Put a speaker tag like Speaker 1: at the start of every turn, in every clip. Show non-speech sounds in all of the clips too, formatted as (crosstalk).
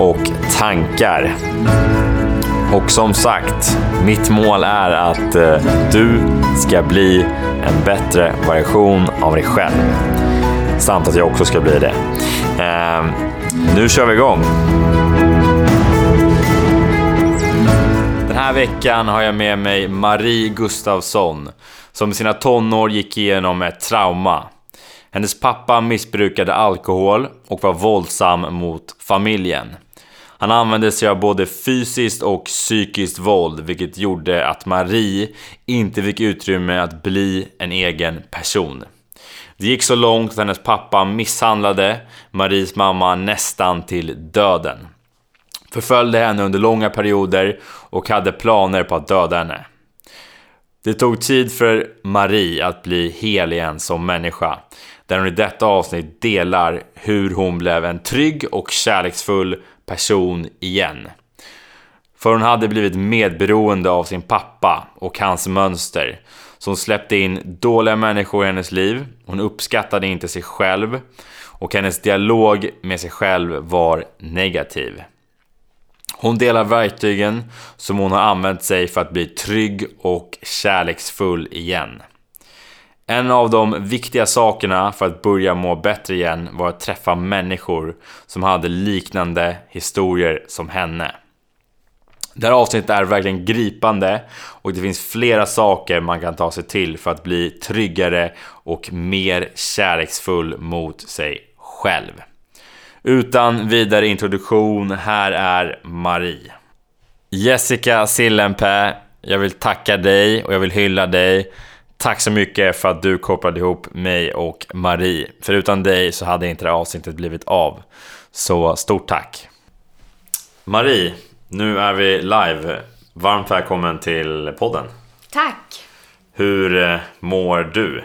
Speaker 1: och tankar. Och som sagt, mitt mål är att eh, du ska bli en bättre version av dig själv. Samt att jag också ska bli det. Ehm, nu kör vi igång! Den här veckan har jag med mig Marie Gustafsson som i sina tonår gick igenom ett trauma. Hennes pappa missbrukade alkohol och var våldsam mot familjen. Han använde sig av både fysiskt och psykiskt våld, vilket gjorde att Marie inte fick utrymme att bli en egen person. Det gick så långt att hennes pappa misshandlade Maries mamma nästan till döden. Förföljde henne under långa perioder och hade planer på att döda henne. Det tog tid för Marie att bli hel igen som människa, där hon i detta avsnitt delar hur hon blev en trygg och kärleksfull person igen. För hon hade blivit medberoende av sin pappa och hans mönster Så hon släppte in dåliga människor i hennes liv. Hon uppskattade inte sig själv och hennes dialog med sig själv var negativ. Hon delar verktygen som hon har använt sig för att bli trygg och kärleksfull igen. En av de viktiga sakerna för att börja må bättre igen var att träffa människor som hade liknande historier som henne. Det här avsnittet är verkligen gripande och det finns flera saker man kan ta sig till för att bli tryggare och mer kärleksfull mot sig själv. Utan vidare introduktion, här är Marie. Jessica Sillenpää, jag vill tacka dig och jag vill hylla dig. Tack så mycket för att du kopplade ihop mig och Marie. För utan dig så hade inte det här avsnittet blivit av. Så stort tack! Marie, nu är vi live. Varmt välkommen till podden.
Speaker 2: Tack!
Speaker 1: Hur eh, mår du?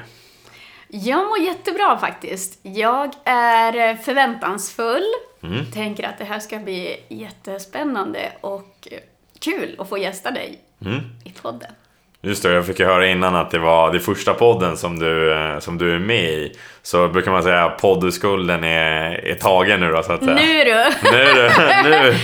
Speaker 2: Jag mår jättebra faktiskt. Jag är förväntansfull.
Speaker 1: Mm.
Speaker 2: Tänker att det här ska bli jättespännande och kul att få gästa dig
Speaker 1: Mm.
Speaker 2: i podden.
Speaker 1: Just det, jag fick ju höra innan att det var det första podden som du, eh, som du är med i. Så brukar man säga att poddskulden är, är tagen nu då så att säga.
Speaker 2: Nu du! (laughs)
Speaker 1: Nu du! Nu! (laughs)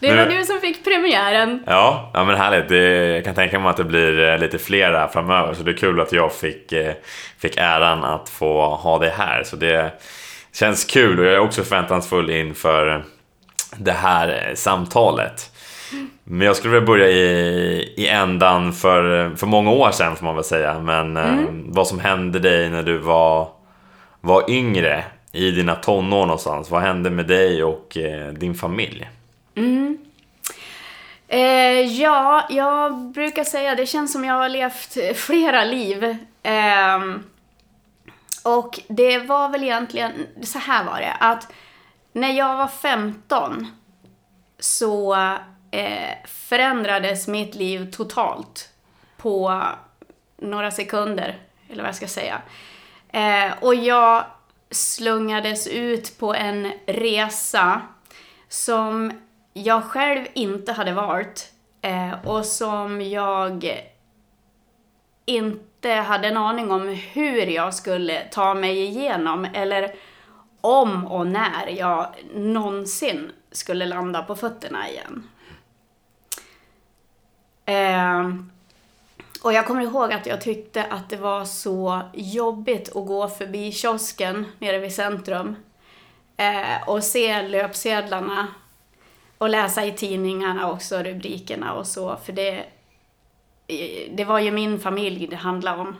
Speaker 2: Det var
Speaker 1: Nu-
Speaker 2: du som fick premiären.
Speaker 1: Ja, ja men härligt. Det, jag kan tänka mig att det blir eh, lite flera framöver. Så det är kul att jag fick, eh, fick äran att få ha det här. Så det känns kul och jag är också förväntansfull inför det här samtalet. Men jag skulle vilja börja i, i ändan för, för många år sedan får man väl säga. Men eh, vad som hände dig när du var, var yngre i dina tonår någonstans. Vad hände med dig och eh, din familj?
Speaker 2: Eh, ja, jag brukar säga det känns som jag har levt flera liv. Ehm, och det var väl egentligen, så här var det, att när jag var 15 så eh, förändrades mitt liv totalt på några sekunder, eller vad jag ska säga. Eh, och jag slungades ut på en resa som jag själv inte hade varit eh, och som jag inte hade en aning om hur jag skulle ta mig igenom eller om och när jag någonsin skulle landa på fötterna igen. Eh, och jag kommer ihåg att jag tyckte att det var så jobbigt att gå förbi kiosken nere vid centrum eh, och se löpsedlarna och läsa i tidningarna också, rubrikerna och så, för det, eh, det var ju min familj det handlade om.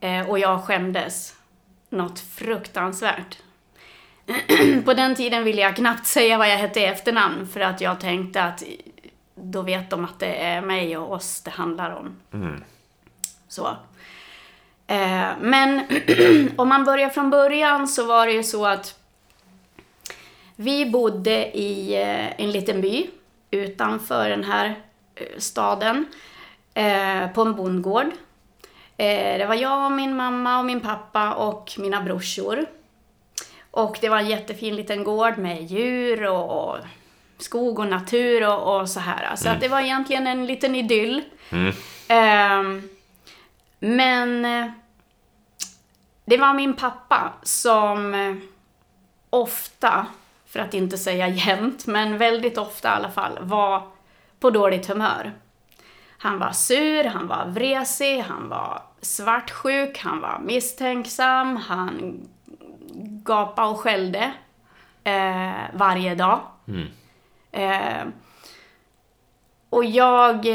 Speaker 2: Eh, och jag skämdes något fruktansvärt. (clears throat) På den tiden ville jag knappt säga vad jag hette i efternamn för att jag tänkte att då vet de att det är mig och oss det handlar om. Så. Eh, men (clears throat) om man börjar från början så var det ju så att vi bodde i eh, en liten by utanför den här eh, staden eh, på en bondgård. Eh, det var jag, min mamma och min pappa och mina brorsor. Och det var en jättefin liten gård med djur och, och skog och natur och, och så här. Så att det var egentligen en liten idyll. Ehm, men eh, det var min pappa som eh, ofta, för att inte säga (laughs) jämt, men väldigt ofta i alla fall, var på dåligt humör. Han var sur, han var vresig, han var svartsjuk, han var misstänksam, han gapade och skällde eh, varje dag. Eh, och jag...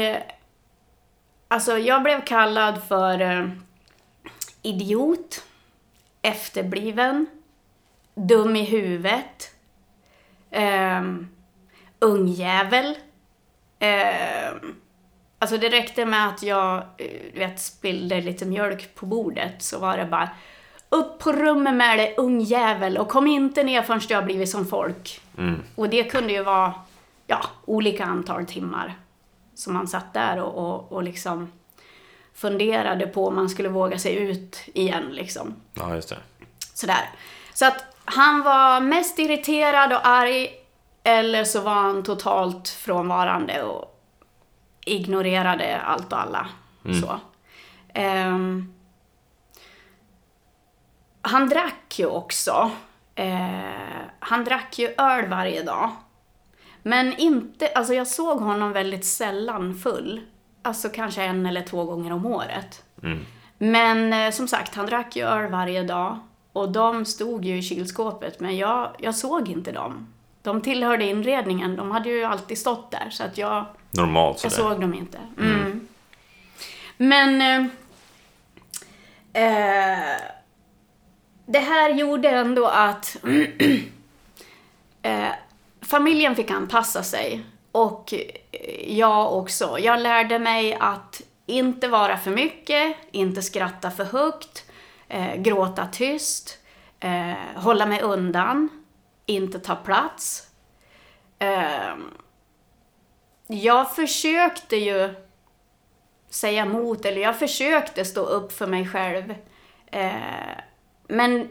Speaker 2: Alltså, jag blev kallad för eh, idiot, efterbliven, dum i huvudet, eh, ungjävel. Eh, alltså det räckte med att jag eh, vet, spillde lite mjölk på bordet så var det bara upp på rummet med dig ungjävel och kom inte ner förrän du har blivit som folk. Och det kunde ju vara ja, olika antal timmar som man satt där och, och, och liksom funderade på om man skulle våga sig ut igen liksom.
Speaker 1: Ja, just det.
Speaker 2: Sådär. Så att han var mest irriterad och arg eller så var han totalt frånvarande och ignorerade allt och alla. Så. Ehm, han drack ju också. Eh, han drack ju öl varje dag. Men inte, alltså jag såg honom väldigt sällan full. Alltså kanske en eller två gånger om året. Men eh, som sagt, han drack ju öl varje dag. Och de stod ju i kylskåpet, men jag, jag såg inte dem. De tillhörde inredningen, de hade ju alltid stått där, så att jag,
Speaker 1: Normalt
Speaker 2: jag
Speaker 1: sådär.
Speaker 2: såg dem inte. Mm. Men... Eh, eh, det här gjorde ändå att (clears throat) eh, familjen fick anpassa sig. Och eh, jag också. Jag lärde mig att inte vara för mycket, inte skratta för högt, eh, gråta tyst, eh, hålla mig undan, inte ta plats. Eh, jag försökte ju säga emot, eller jag försökte stå upp för mig själv. Eh, men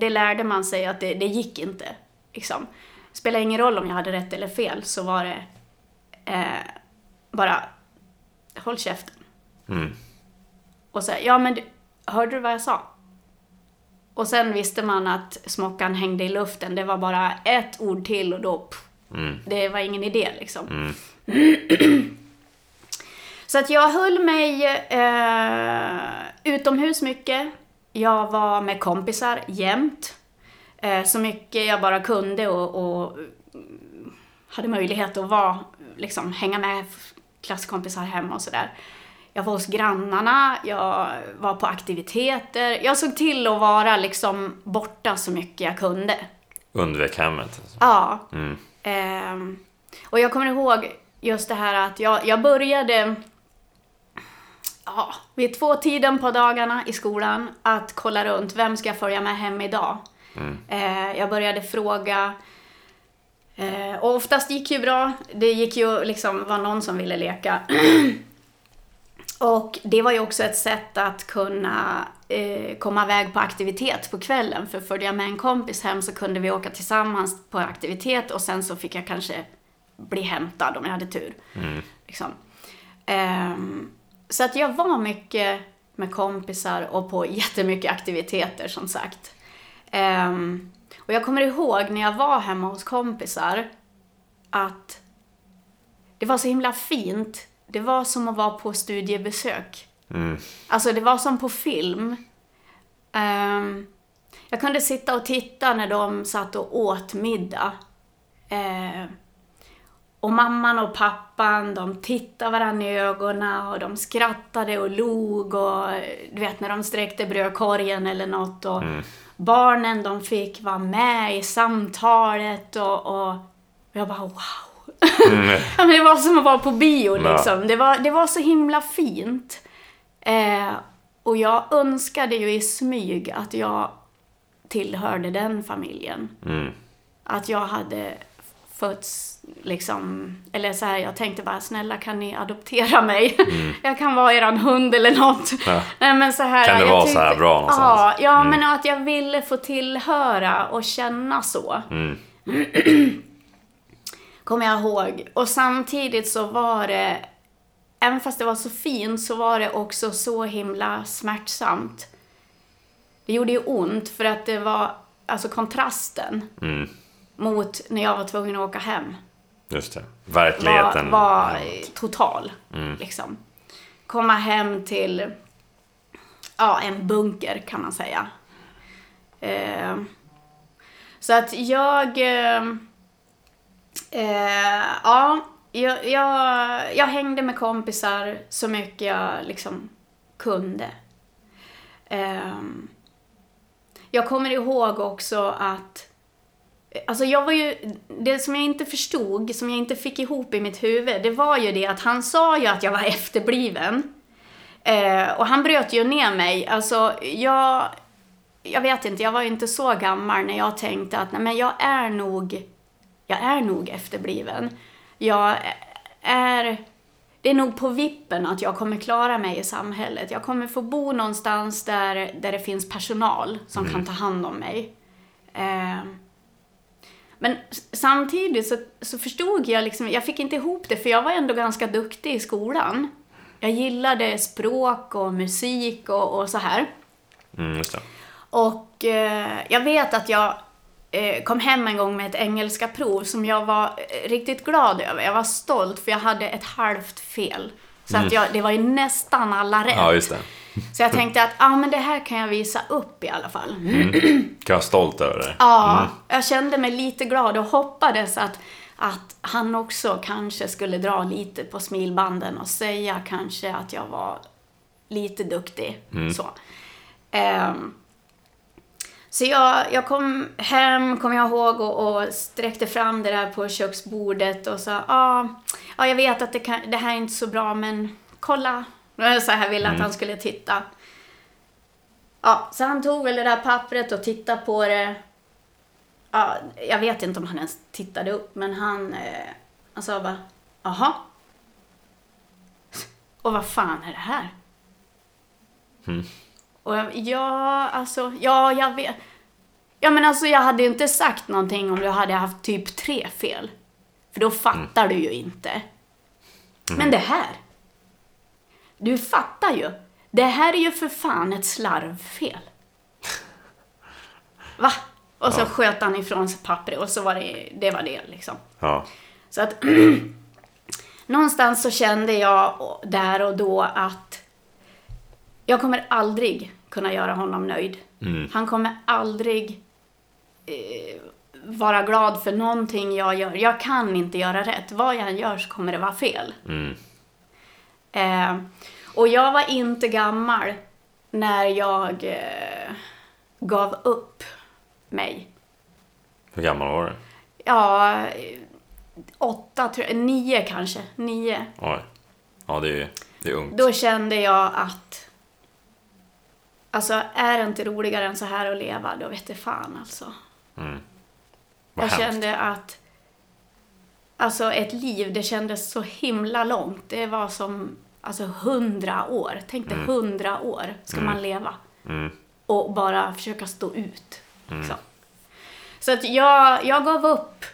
Speaker 2: det lärde man sig att det, det gick inte. Liksom. Spelar ingen roll om jag hade rätt eller fel, så var det eh, bara håll käften.
Speaker 1: Mm.
Speaker 2: Och så, ja men hörde du vad jag sa? Och sen visste man att smockan hängde i luften. Det var bara ett ord till och då, pff, det var ingen idé liksom. (clears throat) Så att jag höll mig eh, utomhus mycket. Jag var med kompisar jämt. Eh, så mycket jag bara kunde och, och mm, hade möjlighet att vara, liksom, hänga med klasskompisar hemma och sådär. Jag var hos grannarna, jag var på aktiviteter. Jag såg till att vara liksom borta så mycket jag kunde.
Speaker 1: Undvek hemmet. Alltså.
Speaker 2: Ja. Ehm, och jag kommer ihåg just det här att jag, jag började ja, vid två tiden på dagarna i skolan att kolla runt, vem ska jag följa med hem idag? Eh, jag började fråga eh, och oftast gick ju bra. Det gick ju liksom, var någon som ville leka. (clears throat) Och det var ju också ett sätt att kunna eh, komma iväg på aktivitet på kvällen. För följde jag med en kompis hem så kunde vi åka tillsammans på aktivitet och sen så fick jag kanske bli hämtad om jag hade tur. Liksom. Ehm, så att jag var mycket med kompisar och på jättemycket aktiviteter som sagt. Ehm, och jag kommer ihåg när jag var hemma hos kompisar att det var så himla fint. Det var som att vara på studiebesök. Alltså det var som på film. Ehm, jag kunde sitta och titta när de satt och åt middag. Ehm, och mamman och pappan, de tittade varandra i ögonen och de skrattade och log och du vet när de sträckte brödkorgen eller något och barnen de fick vara med i samtalet och, och jag bara wow. (laughs) Men det var som att vara på bio liksom. Det var, det var så himla fint. Eh, och jag önskade ju i smyg att jag tillhörde den familjen.
Speaker 1: Mm.
Speaker 2: Att jag hade fötts liksom, eller så här, jag tänkte bara snälla kan ni adoptera mig?
Speaker 1: Mm. (laughs)
Speaker 2: jag kan vara eran hund eller något.
Speaker 1: Ja.
Speaker 2: Nej, men så här,
Speaker 1: Kan det vara så här bra någonstans?
Speaker 2: Ja, ja
Speaker 1: Mm.
Speaker 2: men att jag ville få tillhöra och känna så.
Speaker 1: Mm. (clears throat)
Speaker 2: Kommer jag ihåg. Och samtidigt så var det, även fast det var så fint, så var det också så himla smärtsamt. Det gjorde ju ont för att det var, alltså kontrasten
Speaker 1: Mm.
Speaker 2: mot när jag var tvungen att åka hem
Speaker 1: Just det.
Speaker 2: var,
Speaker 1: Verkligheten.
Speaker 2: var
Speaker 1: Ja.
Speaker 2: total.
Speaker 1: Mm.
Speaker 2: Liksom. Komma hem till ja, en bunker kan man säga. Eh, så att jag... Eh, eh, ja, jag, jag, jag hängde med kompisar så mycket jag liksom kunde. Eh, jag kommer ihåg också att Alltså jag var ju, det som jag inte förstod, som jag inte fick ihop i mitt huvud, det var ju det att han sa ju att jag var (laughs) efterbliven. Eh, och han bröt ju ner mig. Alltså jag, jag vet inte, jag var ju inte så gammal när jag tänkte att nej men jag är nog, jag är nog efterbliven. Jag är, det är nog på vippen att jag kommer klara mig i samhället. Jag kommer få bo någonstans där, där det finns personal som kan ta hand om mig. Eh, men samtidigt så, så förstod jag liksom, jag fick inte ihop det för jag var ändå ganska duktig i skolan. Jag gillade språk och musik och, och så här.
Speaker 1: Mm.
Speaker 2: Och eh, jag vet att jag eh, kom hem en gång med ett engelska prov som jag var eh, riktigt glad över. Jag var stolt för jag hade ett halvt fel. Så att jag, det var ju nästan alla rätt.
Speaker 1: Ja.
Speaker 2: Så jag tänkte att ah, men det här kan jag visa upp i alla fall.
Speaker 1: Kan jag vara stolt över det.
Speaker 2: Ja, jag kände mig lite glad och hoppades att, att han också kanske skulle dra lite på smilbanden och säga kanske att jag var lite duktig. Så. Ehm, så jag, jag kom hem, kom jag ihåg, och, och sträckte fram det där på köksbordet och sa ja, ja jag vet att det, kan, det här är inte så bra men kolla. Så här ville att han skulle titta. Ja, så han tog väl det där pappret och tittade på det. Ja, jag vet inte om han ens tittade upp, men han, eh, han sa bara, jaha. Och vad fan är det här? Och jag, ja, alltså, ja, jag vet. Ja, men alltså jag hade ju inte sagt någonting om du hade haft typ tre fel. För då fattar du ju inte. Men det här. Du fattar ju. Det här är ju för fan ett slarvfel. (laughs) Va? Och så sköt han ifrån sig pappret och så var det det, var det liksom.
Speaker 1: Ja.
Speaker 2: Så att (clears throat) någonstans så kände jag där och då att jag kommer aldrig kunna göra honom nöjd. Han kommer aldrig eh, vara glad för någonting jag gör. Jag kan inte göra rätt. Vad jag än gör så kommer det vara fel.
Speaker 1: Mm.
Speaker 2: Eh, och jag var inte gammal när jag eh, gav upp mig.
Speaker 1: Hur gammal var du?
Speaker 2: Ja, åtta, tror jag, nio kanske. Nio.
Speaker 1: Oj. Ja, det är, det är ungt.
Speaker 2: Då kände jag att Alltså, är det inte roligare än så här att leva, då vet det fan alltså.
Speaker 1: Vad
Speaker 2: jag
Speaker 1: hemskt.
Speaker 2: kände att Alltså ett liv, det kändes så himla långt. Det var som alltså hundra år. Tänk dig hundra år ska man leva.
Speaker 1: Mm.
Speaker 2: Och bara försöka stå ut. liksom. Så att jag, jag gav upp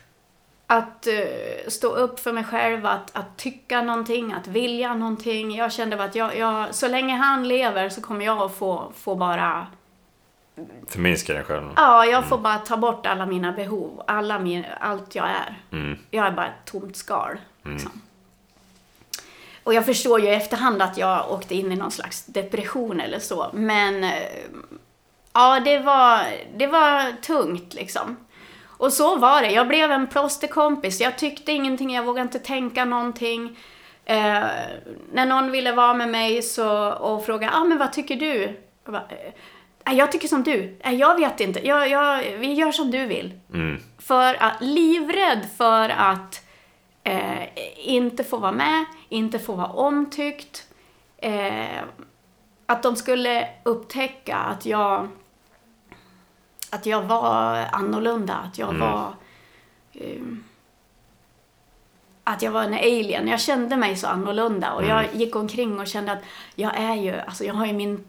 Speaker 2: att eh, stå upp för mig själv, att, att tycka någonting, att vilja någonting. Jag kände bara att jag, jag, så länge han lever så kommer jag att få, få bara
Speaker 1: Förminska dig själv.
Speaker 2: Ja, jag får bara ta bort alla mina behov, alla min, allt jag är.
Speaker 1: Mm.
Speaker 2: Jag är bara ett tomt skal. Liksom. Och jag förstår ju i efterhand att jag åkte in i någon slags depression eller så, men eh, ja, det var, det var tungt liksom. Och så var det. Jag blev en plåsterkompis. Jag tyckte ingenting, jag vågade inte tänka någonting. Eh, när någon ville vara med mig så, och frågade, ah, men vad tycker du? Bara, eh, "Nej, jag tycker som du. Jag vet inte. Jag, jag, vi gör som du vill.
Speaker 1: Mm.
Speaker 2: För att, livrädd för att eh, inte få vara med, inte få vara omtyckt. Eh, att de skulle upptäcka att jag, att jag var annorlunda, att jag var... Eh, att jag var en alien. Jag kände mig så annorlunda och jag gick omkring och kände att jag är ju, alltså jag har ju min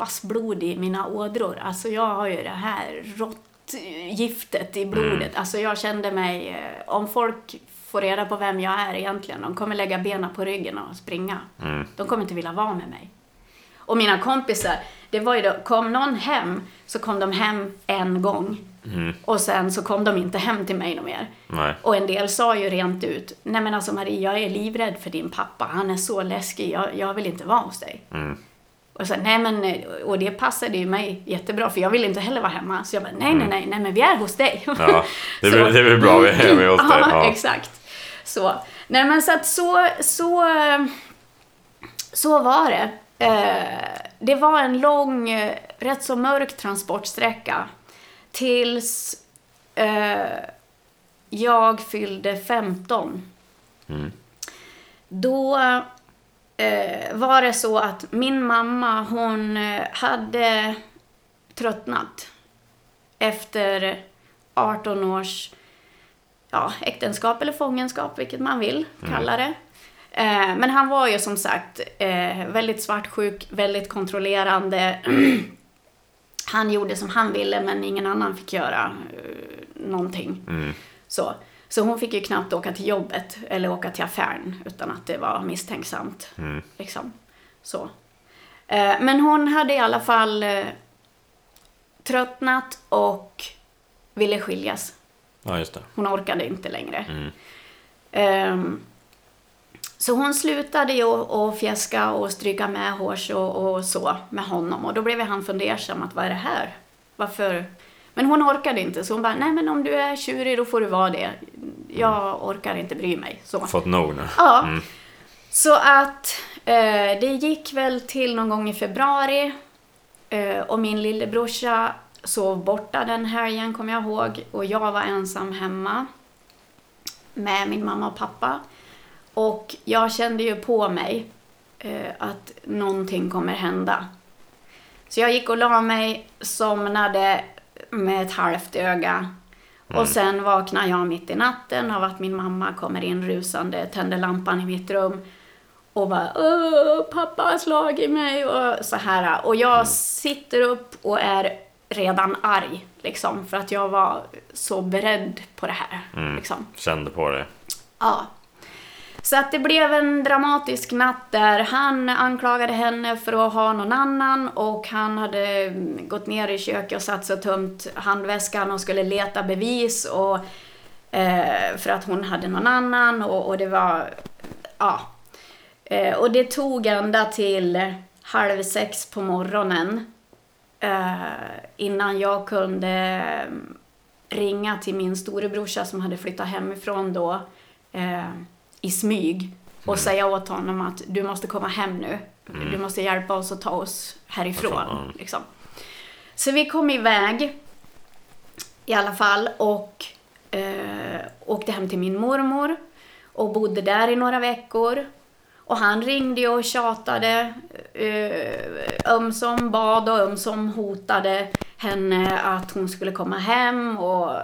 Speaker 2: pappas blod i mina ådror. Alltså jag har ju det här råttgiftet i blodet. Alltså jag kände mig, eh, om folk får reda på vem jag är egentligen, de kommer lägga benen på ryggen och springa. De kommer inte vilja vara med mig. Och mina kompisar, det var ju då, kom någon hem så kom de hem en gång. Och sen så kom de inte hem till mig mer.
Speaker 1: Nej.
Speaker 2: Och en del sa ju rent ut, nej men alltså Marie, jag är livrädd för din pappa. Han är så läskig, jag, jag vill inte vara hos dig. Och så, nej men, och det passade ju mig jättebra för jag ville inte heller vara hemma. Så jag bara, nej nej nej, nej men vi är hos dig.
Speaker 1: Ja, det (laughs) väl, det väl bra vi är med hos (laughs) dig.
Speaker 2: Ja, exakt. Så. Nej men så att så, så, så var det. Eh, det var en lång, eh, rätt så mörk transportsträcka. Tills eh, jag fyllde 15. Då eh, var det så att min mamma, hon eh, hade tröttnat efter 18 års ja, äktenskap eller fångenskap, vilket man vill kalla det. Eh, men han var ju som sagt eh, väldigt svartsjuk, väldigt kontrollerande. (clears throat) han gjorde som han ville, men ingen annan fick göra eh, någonting. Så. Så hon fick ju knappt åka till jobbet eller åka till affären utan att det var misstänksamt. Liksom. Så. Eh, men hon hade i alla fall eh, tröttnat och ville skiljas.
Speaker 1: ja, just det.
Speaker 2: Hon orkade inte längre. Ehm, så hon slutade ju att- att fjäska och stryka med hårs och, och så med honom. Och då blev han fundersam att vad är det här? Varför? Men hon orkade inte så hon bara, nej men om du är tjurig då får du vara det. Jag orkar inte bry mig. Så.
Speaker 1: Fått nog nu.
Speaker 2: Ja. Så att eh, det gick väl till någon gång i februari eh, och min lillebrorsa sov borta den helgen kommer jag ihåg och jag var ensam hemma med min mamma och pappa. Och jag kände ju på mig eh, att någonting kommer hända. Så jag gick och la mig, somnade med ett halvt öga. Och sen vaknar jag mitt i natten av att min mamma kommer in rusande, tänder lampan i mitt rum och bara Åh, pappa har slagit mig och så här. Och jag sitter upp och är redan arg liksom för att jag var så beredd på det här. Liksom.
Speaker 1: Kände på det.
Speaker 2: Ja. Så att det blev en dramatisk natt där han anklagade henne för att ha någon annan och han hade gått ner i köket och satt sig och tömt handväskan och skulle leta bevis och eh, för att hon hade någon annan och, och det var, ja. Eh, och det tog ända till halv sex på morgonen eh, innan jag kunde eh, ringa till min storebrorsa som hade flyttat hemifrån då eh, i smyg och säga åt honom att du måste komma hem nu. Du måste hjälpa oss att ta oss härifrån. Liksom. Så vi kom iväg i alla fall och eh, åkte hem till min mormor och bodde där i några veckor. Och han ringde och tjatade, eh, ömsom bad och ömsom hotade henne att hon skulle komma hem och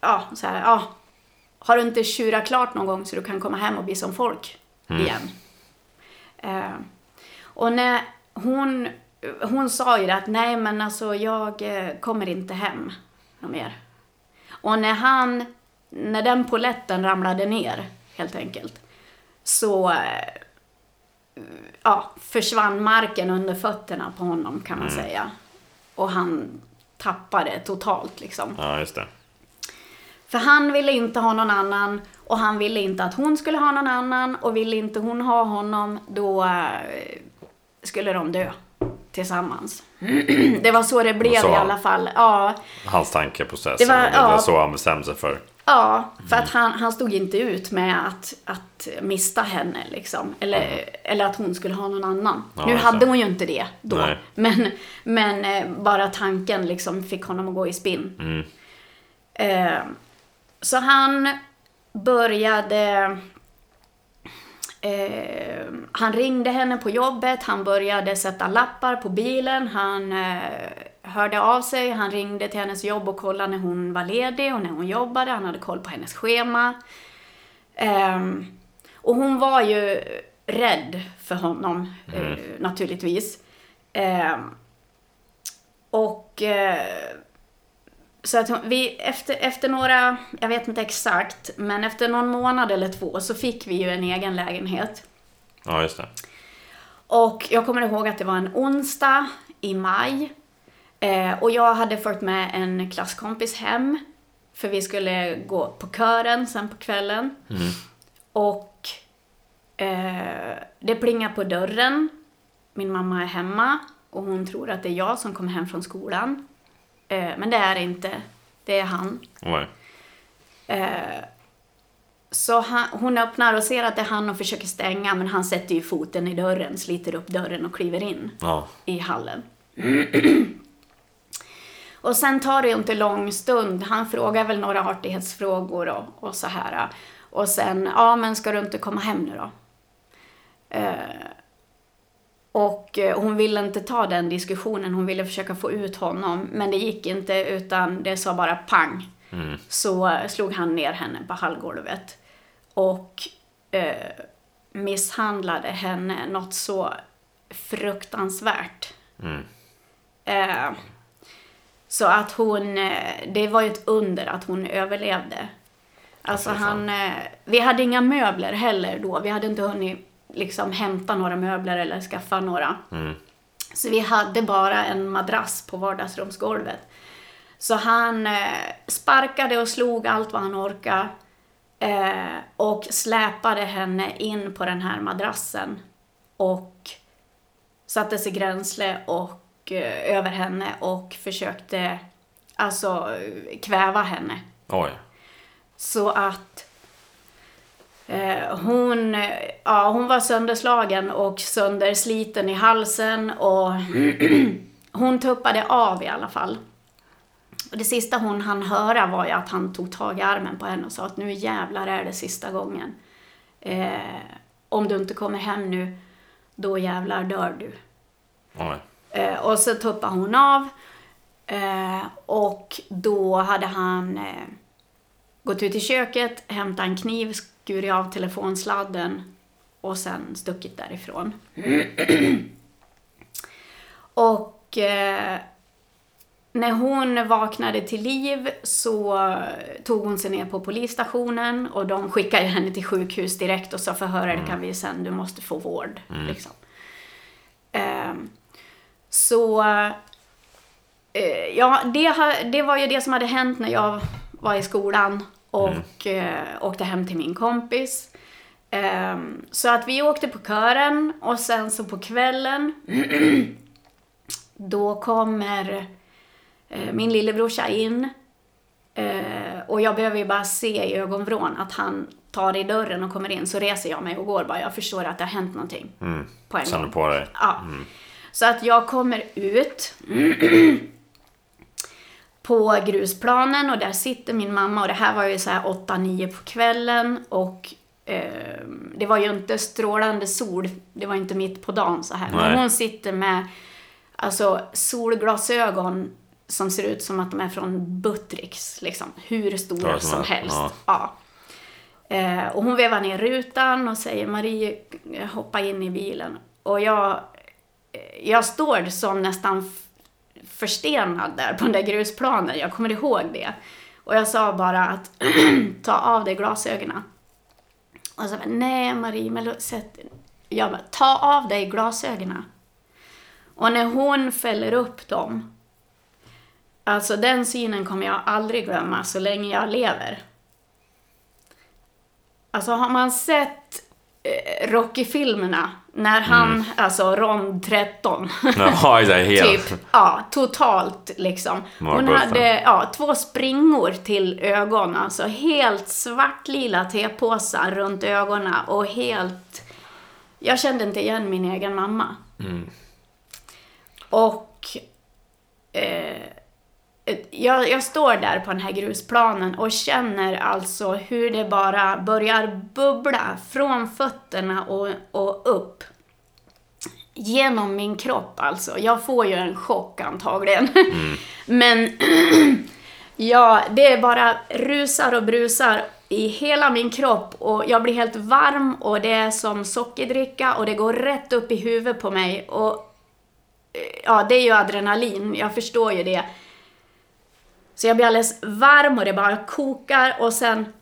Speaker 2: ja, så här, ja. Har du inte tjurat klart någon gång så du kan komma hem och bli som folk igen? Eh, och när hon, hon sa ju det att nej men alltså jag eh, kommer inte hem något mer. Och när han, när den poletten ramlade ner helt enkelt så eh, ja, försvann marken under fötterna på honom kan man säga. Och han tappade totalt liksom.
Speaker 1: Ja, just det.
Speaker 2: För han ville inte ha någon annan och han ville inte att hon skulle ha någon annan och ville inte hon ha honom då eh, skulle de dö tillsammans. (clears throat) det var så det blev
Speaker 1: sa
Speaker 2: i alla fall. Ja,
Speaker 1: Hans tankeprocess.
Speaker 2: Det var-
Speaker 1: Det var,
Speaker 2: ja.
Speaker 1: så han bestämde sig för.
Speaker 2: ja för att han, han stod inte ut med att, att mista henne liksom. Eller, eller att hon skulle ha någon annan.
Speaker 1: Ja,
Speaker 2: nu hade hon ju inte det då.
Speaker 1: Nej.
Speaker 2: Men, men eh, bara tanken liksom fick honom att gå i spinn.
Speaker 1: Mm.
Speaker 2: Eh, så han började... Eh, han ringde henne på jobbet, han började sätta lappar på bilen, han eh, hörde av sig, han ringde till hennes jobb och kollade när hon var ledig och när hon jobbade, han hade koll på hennes schema. Ehm, och hon var ju rädd för honom, eh, naturligtvis. Ehm, och eh, så att vi, efter, efter några, jag vet inte exakt, men efter någon månad eller två så fick vi ju en egen lägenhet.
Speaker 1: Ja, just det.
Speaker 2: Och jag kommer ihåg att det var en onsdag i maj. Eh, och jag hade följt med en klasskompis hem. För vi skulle gå på kören sen på kvällen. Och eh, det plingar på dörren. Min mamma är hemma och hon tror att det är jag som kommer hem från skolan. Eh, men det är det inte. Det är han.
Speaker 1: Oj.
Speaker 2: Eh, så han, hon öppnar och ser att det är han och försöker stänga men han sätter ju foten i dörren, sliter upp dörren och kliver in
Speaker 1: Ja.
Speaker 2: i hallen. (clears throat) och sen tar det ju inte lång stund. Han frågar väl några artighetsfrågor och, och så här. Och sen, ja men ska du inte komma hem nu då? Eh, och eh, hon ville inte ta den diskussionen, hon ville försöka få ut honom. Men det gick inte utan det sa bara pang. Så eh, slog han ner henne på hallgolvet. Och eh, misshandlade henne något så fruktansvärt. Eh, så att hon, eh, det var ju ett under att hon överlevde. Alltså han, vi hade inga möbler heller då. Vi hade inte hunnit liksom hämta några möbler eller skaffa några. Så vi hade bara en madrass på vardagsrumsgolvet. Så han eh, sparkade och slog allt vad han orkade. Eh, och släpade henne in på den här madrassen. Och satte sig gränsle och eh, över henne och försökte alltså kväva henne.
Speaker 1: Oj.
Speaker 2: Så att hon, eh, ja, hon var sönderslagen och söndersliten i halsen och (clears throat) hon tuppade av i alla fall. Och det sista hon hann höra var ju att han tog tag i armen på henne och sa att nu jävlar är det sista gången. Eh, om du inte kommer hem nu, då jävlar dör du.
Speaker 1: Oj.
Speaker 2: Eh, och så tuppade hon av. Eh, och då hade han eh, gått ut i köket, hämtat en kniv, skurit av telefonsladden och sen stuckit därifrån. (clears throat) och eh, när hon vaknade till liv så tog hon sig ner på polisstationen och de skickade henne till sjukhus direkt och sa förhöra dig kan vi sen, du måste få vård. Liksom. Ehm, så eh, ja, det, det var ju det som hade hänt när jag var i skolan och eh, åkte hem till min kompis. Ehm, så att vi åkte på kören och sen så på kvällen (clears throat) då kommer eh, min lillebrorsa in eh, och jag behöver ju bara se i ögonvrån att han tar i dörren och kommer in så reser jag mig och går bara. Jag förstår att det har hänt någonting på en
Speaker 1: Sen
Speaker 2: gång.
Speaker 1: på dig.
Speaker 2: Ja. Så att jag kommer ut (clears throat) (clears throat) på grusplanen och där sitter min mamma och det här var ju så här 8-9 på kvällen och eh, det var ju inte strålande sol, det var inte mitt på dagen så här. Men
Speaker 1: Nej.
Speaker 2: hon sitter med alltså solglasögon som ser ut som att de är från Buttricks, liksom. Hur stora
Speaker 1: Ja,
Speaker 2: som
Speaker 1: såna-
Speaker 2: helst.
Speaker 1: ja.
Speaker 2: Ja. Eh, och hon vevar ner rutan och säger Marie, hoppa in i bilen. Och jag, eh, jag står som nästan förstenad där på den där grusplanen. Jag kommer ihåg det. Och jag sa bara att (clears throat) ta av dig glasögonen. Och så bara, nej Marie, men sätt... Jag bara, ta av dig glasögonen. Och när hon fäller upp dem, alltså den synen kommer jag aldrig glömma så länge jag lever. Alltså har man sett eh, Rocky-filmerna när han, alltså rond 13,
Speaker 1: Ja, det är helt...
Speaker 2: typ, ja, totalt liksom. Hon hade, ja, två springor till ögon, alltså helt svartlila tepåsar runt ögonen och helt... Jag kände inte igen min egen mamma. Och eh, jag, jag står där på den här grusplanen och känner alltså hur det bara börjar bubbla från fötterna och, och upp. Genom min kropp alltså. Jag får ju en chock antagligen. (laughs) Men (clears throat) ja, det bara rusar och brusar i hela min kropp och jag blir helt varm och det är som sockerdricka och det går rätt upp i huvudet på mig och eh, ja, det är ju adrenalin, jag förstår ju det. Så jag blir alldeles varm och det bara kokar och sen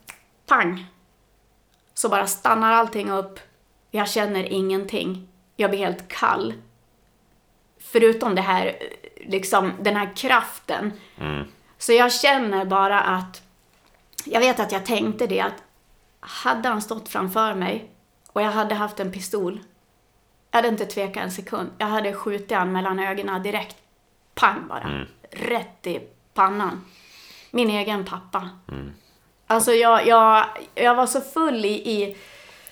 Speaker 2: pang! Så bara stannar allting upp. Jag känner ingenting. Jag blir helt kall. Förutom det här, liksom den här kraften. Så jag känner bara att, jag vet att jag tänkte det att hade han stått framför mig och jag hade haft en pistol, jag hade inte tvekat en sekund. Jag hade skjutit han mellan ögonen direkt. Pang bara. Rätt i pannan. Min egen pappa. Alltså jag, jag, jag var så full i, i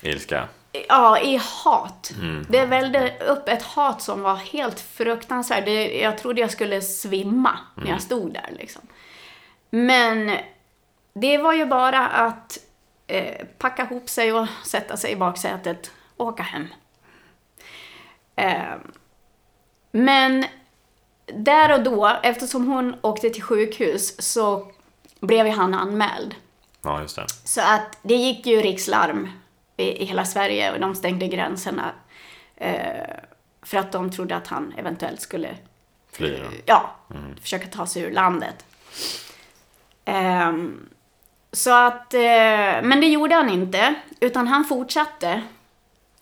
Speaker 1: Ilska.
Speaker 2: Ja, i hat. Det välde upp ett hat som var helt fruktansvärt. Det, jag trodde jag skulle svimma när jag stod där liksom. Men det var ju bara att eh, packa ihop sig och sätta sig i baksätet och åka hem. Eh, men där och då, eftersom hon åkte till sjukhus, så blev ju han anmäld.
Speaker 1: Ja, just det.
Speaker 2: Så att det gick ju rikslarm i, i hela Sverige och de stängde gränserna. Eh, för att de trodde att han eventuellt skulle
Speaker 1: Fly då.
Speaker 2: ja, försöka ta sig ur landet. Ehm, så att, eh, men det gjorde han inte, utan han fortsatte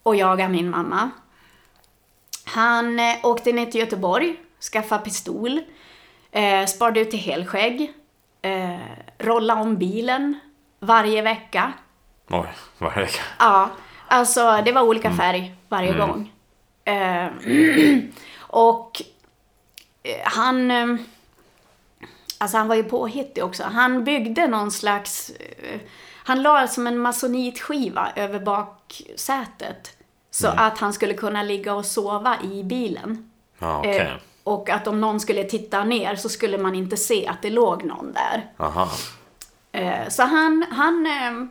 Speaker 2: att jaga min mamma. Han eh, åkte ner till Göteborg, skaffade pistol, eh, sparade ut till helskägg, eh, rollade om bilen varje vecka.
Speaker 1: Oj, är det?
Speaker 2: Ja, alltså det var olika färg varje gång. Eh, (clears throat) och eh, han... eh, Alltså han var ju påhittig också. Han byggde någon slags... eh, Han la som en masonitskiva över baksätet. Så att han skulle kunna ligga och sova i bilen.
Speaker 1: Ja, okej.
Speaker 2: Och att om någon skulle titta ner så skulle man inte se att det låg någon där.
Speaker 1: Aha.
Speaker 2: Eh, Så han, han, eh,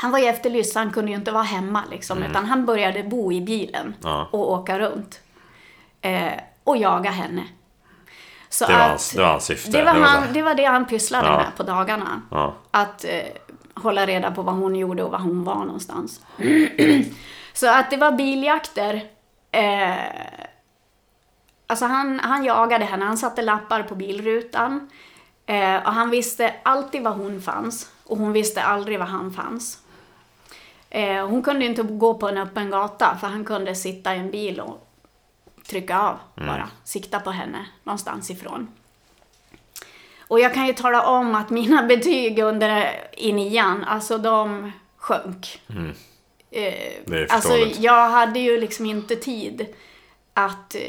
Speaker 2: han var ju efterlyst, han kunde ju inte vara hemma liksom. Utan han började bo i bilen
Speaker 1: Ja.
Speaker 2: och åka runt. Eh, och jaga henne. Så
Speaker 1: Det var
Speaker 2: att-
Speaker 1: hans- det var hans syfte.
Speaker 2: Det var, han, det var det han pysslade
Speaker 1: Ja.
Speaker 2: med på dagarna.
Speaker 1: Ja.
Speaker 2: Att eh, hålla reda på vad hon gjorde och var hon var någonstans. (clears throat) Så att det var biljakter. Eh, alltså han, han jagade henne, han satte lappar på bilrutan. Eh, och han visste alltid var hon fanns. Och hon visste aldrig var han fanns. Eh, hon kunde inte gå på en öppen gata för han kunde sitta i en bil och trycka av bara. Sikta på henne någonstans ifrån. Och jag kan ju tala om att mina (laughs) betyg under i nian, alltså de sjönk. Eh,
Speaker 1: Mm. Är
Speaker 2: alltså jag hade ju liksom inte tid att eh,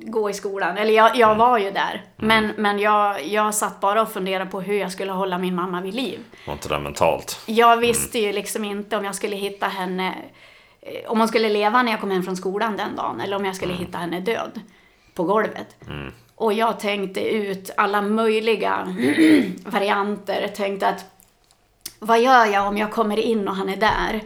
Speaker 2: gå i skolan. Eller jag, jag var ju där. Men, men jag, jag satt bara och funderade på hur jag skulle hålla min mamma vid liv.
Speaker 1: Var inte det mentalt?
Speaker 2: Jag visste ju liksom inte om jag skulle hitta henne, eh, om hon skulle leva när jag kom hem från skolan den dagen, eller om jag skulle hitta henne död på golvet. Och jag tänkte ut alla möjliga (clears throat) varianter. Tänkte att, vad gör jag om jag kommer in och han är där?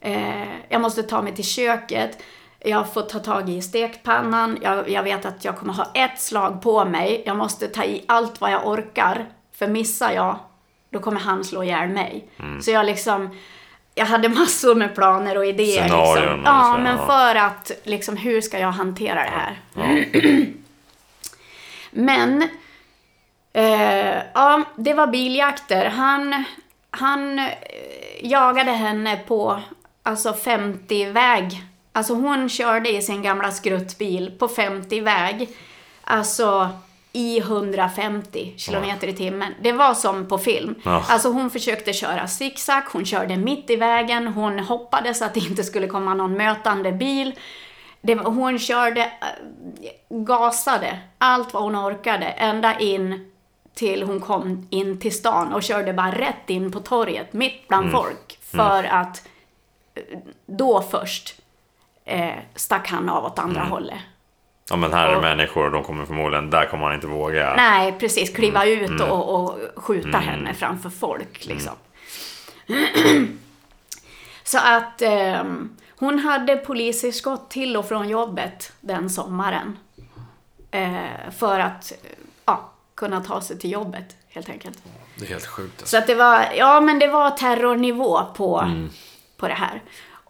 Speaker 2: Eh, jag måste ta mig till köket. Jag får ta tag i stekpannan. Jag, jag vet att jag kommer ha ett slag på mig. Jag måste ta i allt vad jag orkar. För missar jag, då kommer han slå ihjäl mig. Så jag liksom... Jag hade massor med planer och idéer.
Speaker 1: Scenarion
Speaker 2: liksom. Ja, men
Speaker 1: ja.
Speaker 2: för att liksom, hur ska jag hantera det här?
Speaker 1: Ja. (clears throat)
Speaker 2: Men, eh, ja, det var biljakter. Han, han eh, jagade henne på alltså 50-väg. Alltså hon körde i sin gamla skruttbil på 50-väg. Alltså i 150 kilometer i timmen. Det var som på film.
Speaker 1: Ja.
Speaker 2: Alltså hon försökte köra zigzag, hon körde mitt i vägen, hon hoppades att det inte skulle komma någon mötande bil. Det hon körde, äh, gasade allt vad hon orkade ända in till hon kom in till stan och körde bara rätt in på torget mitt bland folk. För att eh, då först eh, stack han av åt andra hållet.
Speaker 1: ja, men här är
Speaker 2: Och-
Speaker 1: människor, de kommer förmodligen, där kommer han inte våga.
Speaker 2: Nej, precis. Kliva ut och, och skjuta henne framför folk liksom. (clears throat) Så att ehm, hon hade poliseskott till och från jobbet den sommaren. Eh, för att eh, ja, kunna ta sig till jobbet helt enkelt.
Speaker 1: Det är helt sjukt alltså.
Speaker 2: Så att det var, ja men det var terrornivå på, på det här.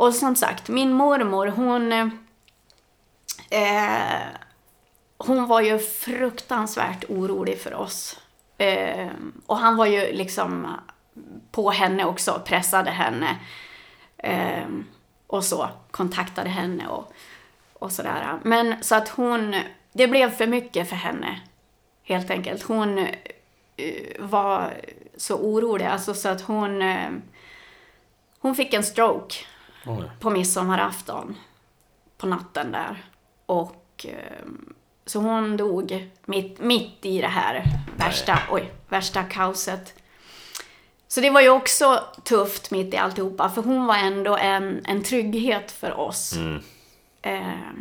Speaker 2: Och som sagt, min mormor hon, eh, hon var ju fruktansvärt orolig för oss. Eh, och han var ju liksom på henne också, pressade henne. Eh, och så, kontaktade henne och, och sådär. Men så att hon, det blev för mycket för henne. Helt enkelt. Hon eh, var så orolig, alltså så att hon, eh, hon fick en stroke
Speaker 1: Oj.
Speaker 2: på midsommarafton. På natten där. Och eh, så hon dog mitt, mitt i det här värsta, oj, värsta kaoset. Så det var ju också tufft mitt i alltihopa, för hon var ändå en, en trygghet för oss.
Speaker 1: Mm.
Speaker 2: Eh,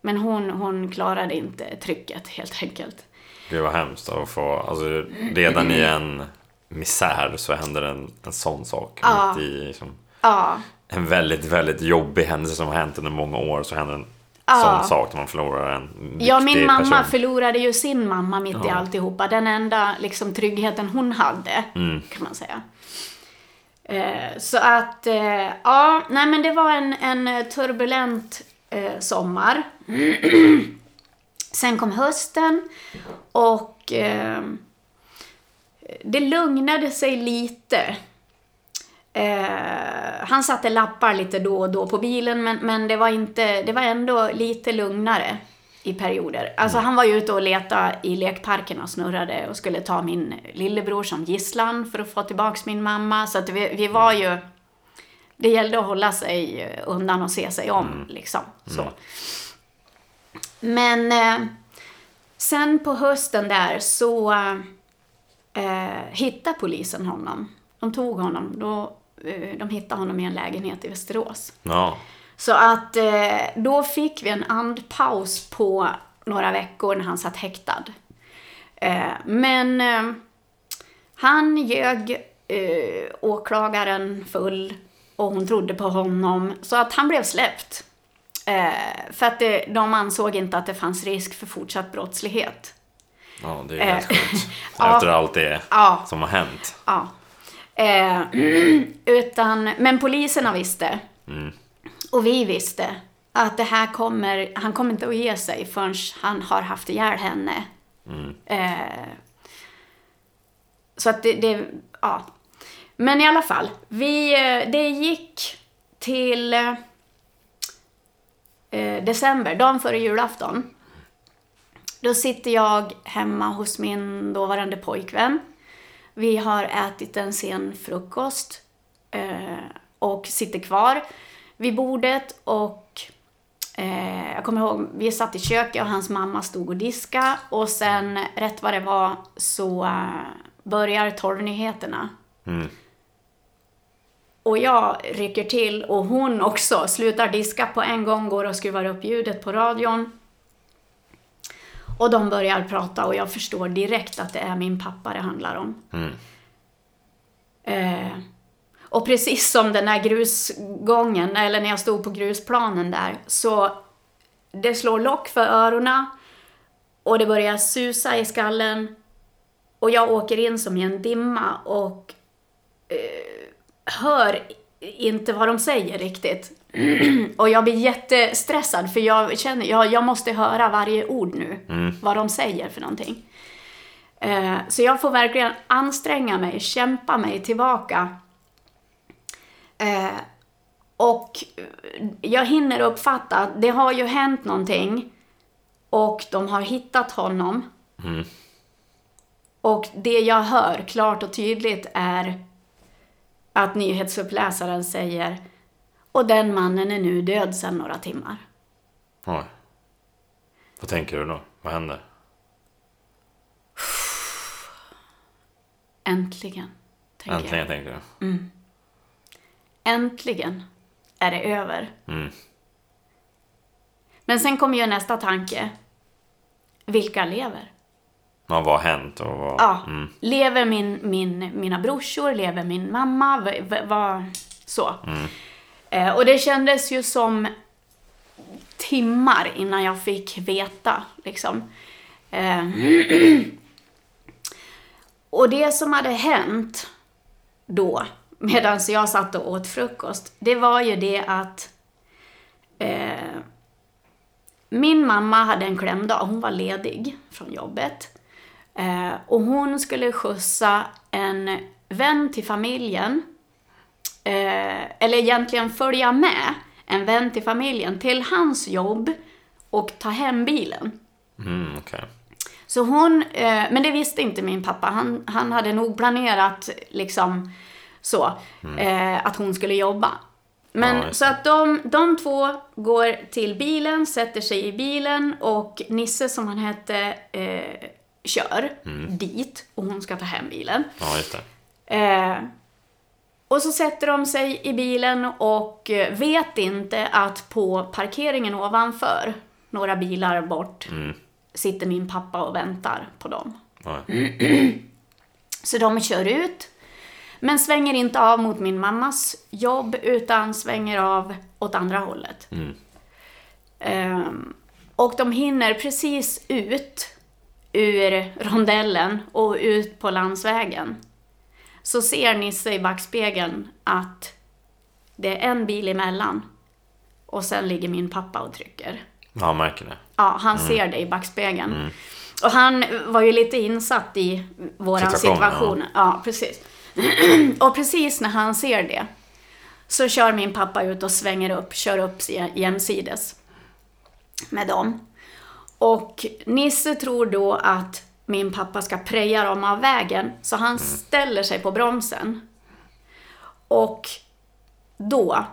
Speaker 2: men hon, hon klarade inte trycket helt enkelt.
Speaker 1: Gud vad hemskt att få, alltså redan i en misär så händer en, en sån sak.
Speaker 2: Ja.
Speaker 1: Mitt i liksom,
Speaker 2: Ja,
Speaker 1: en väldigt, väldigt jobbig händelse som har hänt under många år så händer en
Speaker 2: Ja.
Speaker 1: sån sak när man förlorar en viktig
Speaker 2: Ja, min mamma
Speaker 1: person.
Speaker 2: förlorade ju sin mamma mitt i
Speaker 1: Ja.
Speaker 2: alltihopa. Den enda liksom, tryggheten hon hade,
Speaker 1: Mm.
Speaker 2: kan man säga. Eh, så att, eh, ja, nej men det var en, en turbulent eh, sommar. (clears throat) Sen kom hösten och det lugnade sig lite. Eh, han satte lappar lite då och då på bilen men, men det, var inte, det var ändå lite lugnare i perioder. Alltså han var ju ute och letade i lekparken och snurrade och skulle ta min lillebror som gisslan för att få tillbaks min mamma. Så att vi, vi var ju... Det gällde att hålla sig undan och se sig om liksom. Så. Men eh, sen på hösten där så eh, hittade polisen honom. De tog honom. Då, de hittade honom i en lägenhet i Västerås.
Speaker 1: Ja,
Speaker 2: Så att eh, då fick vi en andpaus på några veckor när han satt häktad. Eh, men eh, han ljög eh, åklagaren full och hon trodde på honom. Så att han blev släppt. Eh, för att de ansåg inte att det fanns risk för fortsatt brottslighet.
Speaker 1: ja det är helt
Speaker 2: Eh,
Speaker 1: sjukt. (laughs) Efter allt det som har hänt.
Speaker 2: Ja. Eh, (clears throat) utan, men poliserna visste. Och vi visste att det här kommer, han kommer inte att ge sig förrän han har haft ihjäl henne. Eh, så att det, det, ja. Men i alla fall, vi, eh, det gick till eh, december, dagen före julafton. Då sitter jag hemma hos min dåvarande pojkvän. Vi har ätit en sen frukost eh, och sitter kvar vid bordet och eh, jag kommer ihåg, vi satt i köket och hans mamma stod och diska och sen rätt vad det var så eh, börjar torrnyheterna. Och jag rycker till och hon också slutar diska på en gång, går och skruvar upp ljudet på radion. Och de börjar prata och jag förstår direkt att det är min pappa det handlar om. Eh, och precis som den här grusgången, eller när jag stod på grusplanen där, så det slår lock för öronen och det börjar susa i skallen och jag åker in som i en dimma och eh, hör inte vad de säger riktigt. (clears throat) och jag blir jättestressad för jag känner, jag, jag måste höra varje ord nu, vad de säger för någonting. Eh, så jag får verkligen anstränga mig, kämpa mig tillbaka. Eh, och jag hinner uppfatta att det har ju hänt någonting och de har hittat honom. Och det jag hör klart och tydligt är att nyhetsuppläsaren säger och den mannen är nu död sedan några timmar.
Speaker 1: Oj. Vad tänker du då? Vad händer?
Speaker 2: Äntligen, tänker jag.
Speaker 1: Äntligen tänker du?
Speaker 2: Äntligen är det över.
Speaker 1: Mm.
Speaker 2: Men sen kommer ju nästa tanke. Vilka lever?
Speaker 1: Ja, vad har hänt och vad...
Speaker 2: Ja,
Speaker 1: Mm.
Speaker 2: lever min, min, mina brorsor, lever min mamma, vad, så. Eh, och det kändes ju som timmar innan jag fick veta, liksom. Eh, (clears throat) och det som hade hänt då, medan jag satt och åt frukost, det var ju det att eh, min mamma hade en klämdag, hon var ledig från jobbet. Eh, och hon skulle skjutsa en vän till familjen, eh, eller egentligen följa med en vän till familjen till hans jobb och ta hem bilen.
Speaker 1: Mm, okej.
Speaker 2: Så hon, eh, men det visste inte min pappa. Han, han hade nog planerat liksom så, eh, att hon skulle jobba. Men
Speaker 1: Ja,
Speaker 2: så att de, de två går till bilen, sätter sig i bilen och Nisse som han hette eh, kör dit och hon ska ta hem bilen.
Speaker 1: Ja, just det.
Speaker 2: Och så sätter de sig i bilen och eh, vet inte att på parkeringen ovanför, några bilar bort, sitter min pappa och väntar på dem.
Speaker 1: Ja.
Speaker 2: Så de kör ut, men svänger inte av mot min mammas jobb utan svänger av åt andra hållet. Ehm, och de hinner precis ut ur rondellen och ut på landsvägen. Så ser Nisse i backspegeln att det är en bil emellan. Och sen ligger min pappa och trycker.
Speaker 1: Ja, märker det.
Speaker 2: Ja, han ser det i backspegeln. Och han var ju lite insatt i våran
Speaker 1: Situationen,
Speaker 2: situation. Ja. precis. (clears throat) och precis när han ser det så kör min pappa ut och svänger upp, kör upp jämsides med dem. Och Nisse tror då att min pappa ska preja dem av vägen, så han ställer sig på bromsen. Och då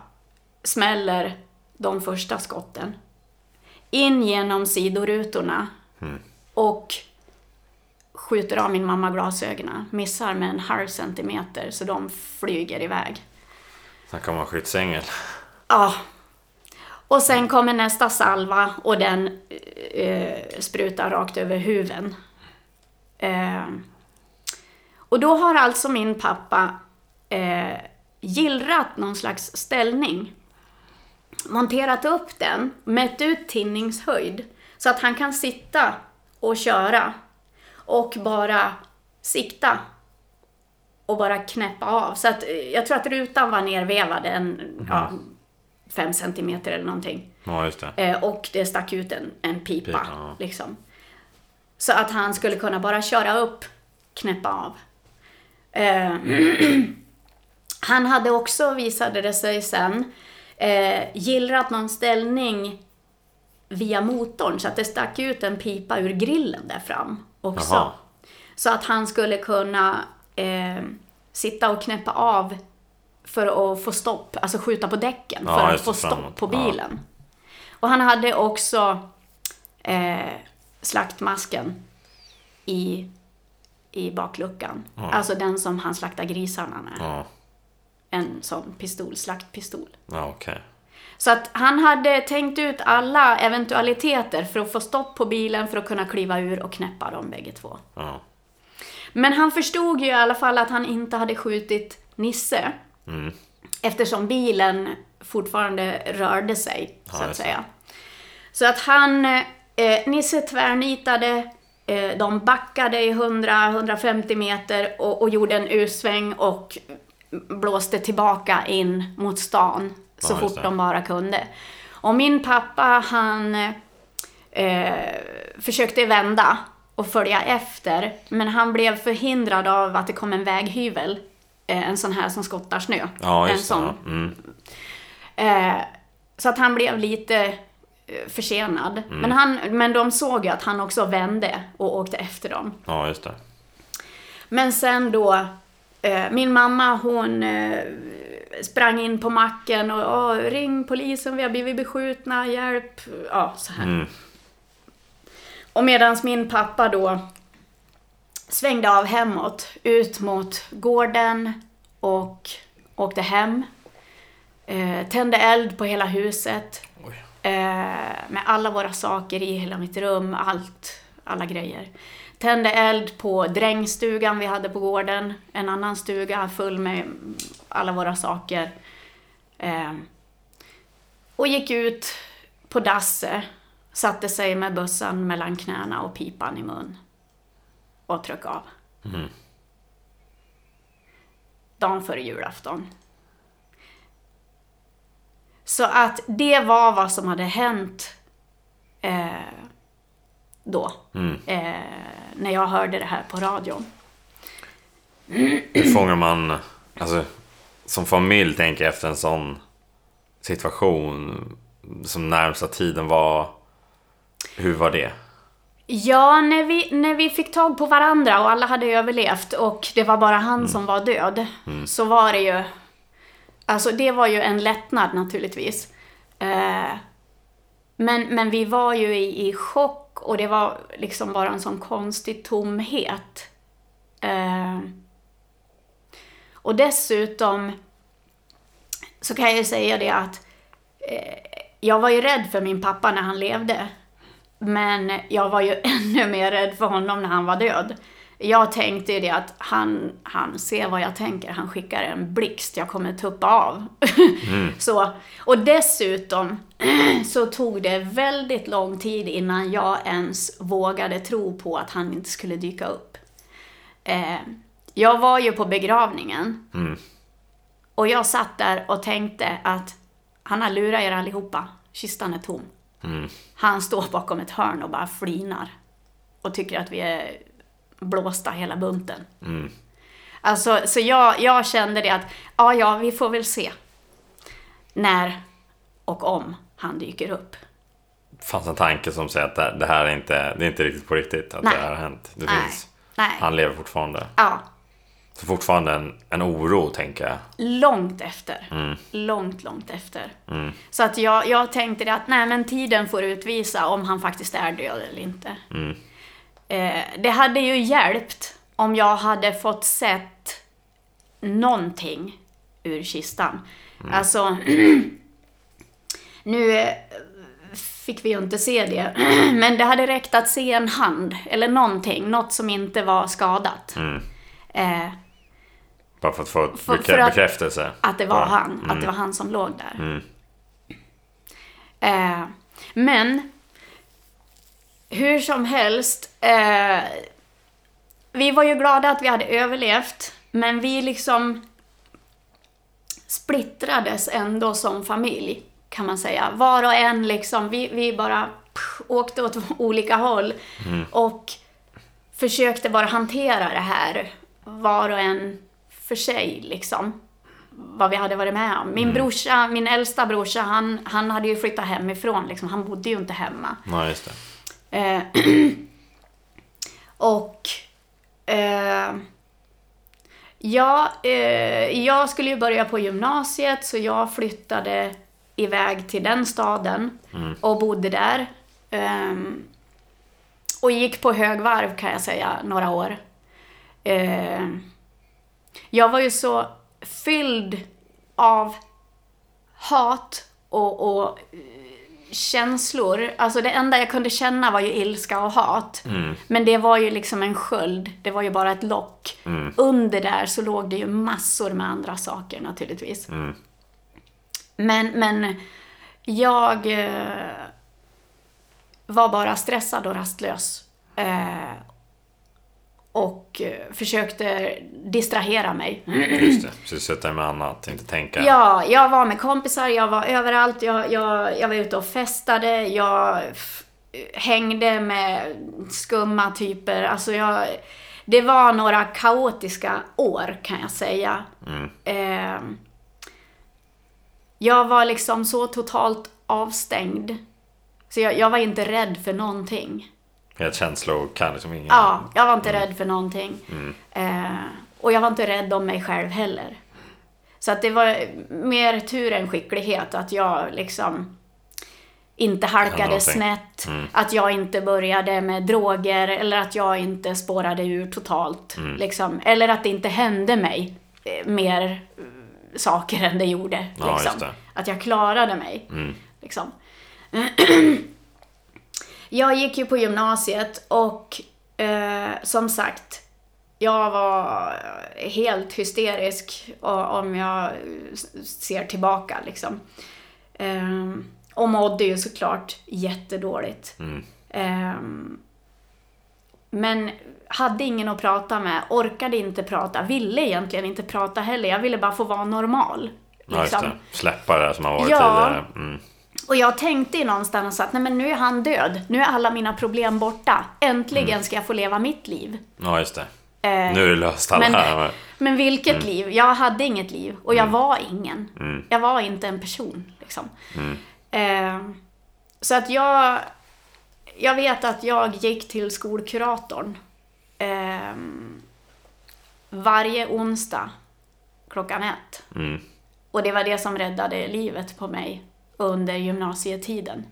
Speaker 2: smäller de första skotten in genom sidorutorna och skjuter av min mamma glasögonen. Missar med en halv centimeter så de flyger iväg.
Speaker 1: Snacka om en skyddsängel.
Speaker 2: Ja. Och sen kommer nästa salva och den eh, sprutar rakt över huven. Eh, och då har alltså min pappa eh, gillrat någon slags ställning. Monterat upp den, mätt ut tinningshöjd. Så att han kan sitta och köra. Och bara sikta. Och bara knäppa av. Så att eh, jag tror att rutan var nervevad en, ja, fem centimeter eller någonting.
Speaker 1: Ja, det.
Speaker 2: Eh, och det stack ut en, en pipa.
Speaker 1: Pipa, ja.
Speaker 2: liksom. Så att han skulle kunna bara köra upp, knäppa av. Eh, (clears throat) han hade också, visade det sig sen, eh, gillrat någon ställning via motorn så att det stack ut en pipa ur grillen där fram också.
Speaker 1: Jaha.
Speaker 2: Så att han skulle kunna eh, sitta och knäppa av för att få stopp, alltså skjuta på däcken
Speaker 1: Ja,
Speaker 2: för att få stopp
Speaker 1: framåt.
Speaker 2: på
Speaker 1: Ja.
Speaker 2: bilen. Och han hade också eh, slaktmasken i, i bakluckan. Alltså den som han slaktar grisarna med.
Speaker 1: Ja,
Speaker 2: En sån pistol, slaktpistol.
Speaker 1: ja okej.
Speaker 2: Så att han hade tänkt ut alla eventualiteter för att få stopp på bilen för att kunna kliva ur och knäppa dem bägge två.
Speaker 1: Ja.
Speaker 2: Men han förstod ju i alla fall att han inte hade skjutit Nisse.
Speaker 1: Mm.
Speaker 2: Eftersom bilen fortfarande rörde sig, så att säga. Så att han, eh, Nisse tvärnitade, eh, de backade i 100-150 meter och, och gjorde en U-sväng och blåste tillbaka in mot stan så
Speaker 1: Ja,
Speaker 2: fort de bara kunde. Och min pappa, han eh, försökte vända och följa efter, men han blev förhindrad av att det kom en väghyvel. Eh, en sån här som skottar snö.
Speaker 1: Ja,
Speaker 2: en sån.
Speaker 1: Ja. Mm.
Speaker 2: Eh, så att han blev lite försenad.
Speaker 1: Mm.
Speaker 2: Men, han, men de såg ju att han också vände och åkte efter dem.
Speaker 1: ja, just det.
Speaker 2: Men sen då, eh, min mamma hon eh, sprang in på macken och "Åh, ring polisen, vi har blivit beskjutna, hjälp. Ja, så här.
Speaker 1: Mm.
Speaker 2: Och medan min pappa då svängde av hemåt, ut mot gården och åkte hem. Eh, tände eld på hela huset. Eh, med alla våra saker i hela mitt rum, allt, alla grejer. Tände eld på drängstugan vi hade på gården, en annan stuga full med alla våra saker. Eh, och gick ut på dasset, satte sig med bössan mellan knäna och pipan i mun och tryckte av.
Speaker 1: Mm.
Speaker 2: Dagen före julafton. Så att det var vad som hade hänt eh, då.
Speaker 1: Mm.
Speaker 2: Eh, när jag hörde det här på radion.
Speaker 1: Hur fångar man, alltså som familj tänker jag efter en sån situation som närmsta tiden var. Hur var det?
Speaker 2: Ja, när vi, när vi fick tag på varandra och alla hade överlevt och det var bara han som var död. Så var det ju... Alltså det var ju en lättnad naturligtvis. Eh, men, men vi var ju i, i chock och det var liksom bara en sån konstig tomhet. Eh, och dessutom så kan jag ju säga det att eh, jag var ju rädd för min pappa när han levde. Men jag var ju (laughs) ännu mer rädd för honom när han var död. Jag tänkte ju det att han, han ser vad jag tänker, han skickar en blixt, jag kommer tuppa av. (laughs) så, och dessutom (clears throat) så tog det väldigt lång tid innan jag ens vågade tro på att han inte skulle dyka upp. Eh, jag var ju på begravningen.
Speaker 1: Mm.
Speaker 2: Och jag satt där och tänkte att han har lurat er allihopa. Kistan är tom.
Speaker 1: Mm.
Speaker 2: Han står bakom ett hörn och bara flinar. Och tycker att vi är blåsta hela bunten.
Speaker 1: Mm.
Speaker 2: Alltså, så jag, jag kände det att, ja, ja, vi får väl se. När och om han dyker upp.
Speaker 1: Fanns en tanke som säger att det, det här är inte, det är inte riktigt på riktigt. Att
Speaker 2: Nej.
Speaker 1: det här har hänt. Det
Speaker 2: Nej.
Speaker 1: finns,
Speaker 2: Nej.
Speaker 1: han lever fortfarande.
Speaker 2: Ja,
Speaker 1: Så fortfarande en, en oro tänker jag.
Speaker 2: långt efter.
Speaker 1: Mm.
Speaker 2: Långt, långt efter.
Speaker 1: Mm.
Speaker 2: Så att jag, jag tänkte det att, nej men tiden får utvisa om han faktiskt är död eller inte.
Speaker 1: Mm.
Speaker 2: Eh, det hade ju hjälpt om jag hade fått sett någonting ur kistan. Alltså, (clears throat) nu eh, fick vi ju inte se det, (clears throat) men det hade räckt att se en hand eller någonting, något som inte var skadat.
Speaker 1: Mm.
Speaker 2: Eh,
Speaker 1: Bara för att få
Speaker 2: För- för att-
Speaker 1: bekräftelse.
Speaker 2: att det var
Speaker 1: Bara.
Speaker 2: han, att
Speaker 1: Mm.
Speaker 2: det var han som låg där.
Speaker 1: Mm.
Speaker 2: Eh, men hur som helst, eh, vi var ju glada att vi hade överlevt, men vi liksom splittrades ändå som familj, kan man säga. Var och en liksom, vi, vi bara pff, åkte åt (laughs) olika håll och försökte bara hantera det här, var och en för sig liksom vad vi hade varit med om. Min brorsa, min äldsta brorsa, han, han hade ju flyttat hemifrån liksom. Han bodde ju inte hemma.
Speaker 1: Ja, just det.
Speaker 2: Eh, (clears throat) och eh, ja, eh, jag skulle ju börja på gymnasiet så jag flyttade iväg till den staden och bodde där. Ehm, och gick på högvarv kan jag säga, några år. Ehm, jag var ju så fylld av hat och, och känslor. Alltså det enda jag kunde känna var ju ilska och hat. Men det var ju liksom en sköld. Det var ju bara ett lock. Under där så låg det ju massor med andra saker naturligtvis.
Speaker 1: Mm.
Speaker 2: Men, men jag eh, var bara stressad och rastlös. Eh, och eh, försökte distrahera mig.
Speaker 1: Just det. Sysselsätta dig med annat, inte tänka.
Speaker 2: Ja, jag var med kompisar, jag var överallt, jag, jag, jag var ute och festade, jag hängde med skumma typer. Alltså jag, det var några kaotiska år kan jag säga.
Speaker 1: Mm.
Speaker 2: Eh, jag var liksom så totalt avstängd. Så jag, jag var inte rädd för någonting.
Speaker 1: Helt känslor kan liksom ingen.
Speaker 2: Ja, jag var inte rädd för någonting. Eh, och jag var inte rädd om mig själv heller. Så att det var mer tur än skicklighet att jag liksom inte halkade snett, att jag inte började med droger eller att jag inte spårade ur totalt. Liksom. Eller att det inte hände mig eh, mer eh, saker än det gjorde.
Speaker 1: Ja,
Speaker 2: liksom.
Speaker 1: just det.
Speaker 2: Att jag klarade mig.
Speaker 1: Mm.
Speaker 2: Liksom. (clears throat) (clears throat) Jag gick ju på gymnasiet och eh, som sagt, jag var helt hysterisk om jag ser tillbaka liksom. Ehm, och mådde ju såklart jättedåligt.
Speaker 1: Mm.
Speaker 2: Ehm, men hade ingen att prata med, orkade inte prata, ville egentligen inte prata heller. Jag ville bara få vara normal.
Speaker 1: Ja, just
Speaker 2: liksom.
Speaker 1: det. Släppa det som har varit
Speaker 2: Ja.
Speaker 1: tidigare. Mm.
Speaker 2: Och jag tänkte ju någonstans att nej men nu är han död. Nu är alla mina problem borta. Äntligen ska jag få leva mitt liv.
Speaker 1: Ja, just det.
Speaker 2: Eh,
Speaker 1: Nu är det löst alla
Speaker 2: men-
Speaker 1: här.
Speaker 2: Men vilket liv? Jag hade inget liv och jag var ingen.
Speaker 1: Mm.
Speaker 2: Jag var inte en person. Liksom. Eh, så att jag... Jag vet att jag gick till skolkuratorn eh, varje onsdag klockan ett.
Speaker 1: Mm.
Speaker 2: Och det var det som räddade livet på mig under gymnasietiden.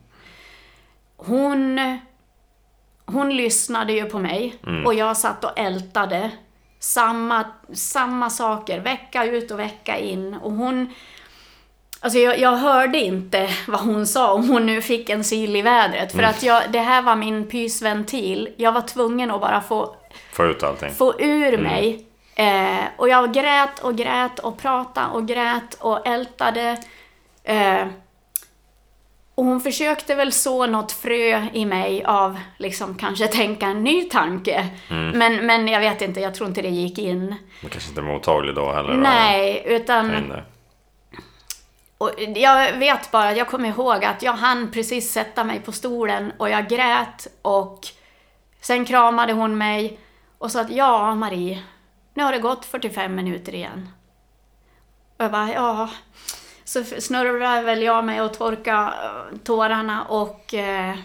Speaker 2: Hon, hon lyssnade ju på mig och jag satt och ältade samma, samma saker vecka ut och vecka in. Och hon... Alltså jag, jag hörde inte vad hon sa om hon nu fick en sil i vädret. För att jag, det här var min pysventil. Jag var tvungen att bara få
Speaker 1: Få ut allting.
Speaker 2: få ur mig. Eh, och jag grät och grät och pratade och grät och ältade. Eh, och hon försökte väl så något frö i mig av liksom kanske tänka en ny tanke. Men, men jag vet inte, jag tror inte det gick in.
Speaker 1: Man kanske inte är mottaglig då heller.
Speaker 2: Nej, utan... Och jag vet bara, jag kommer ihåg att jag hann precis sätta mig på stolen och jag grät och sen kramade hon mig och sa att ja, Marie, nu har det gått 45 minuter igen. Och jag bara, ja. Så snurrade väl jag mig och torka eh, tårarna och eh,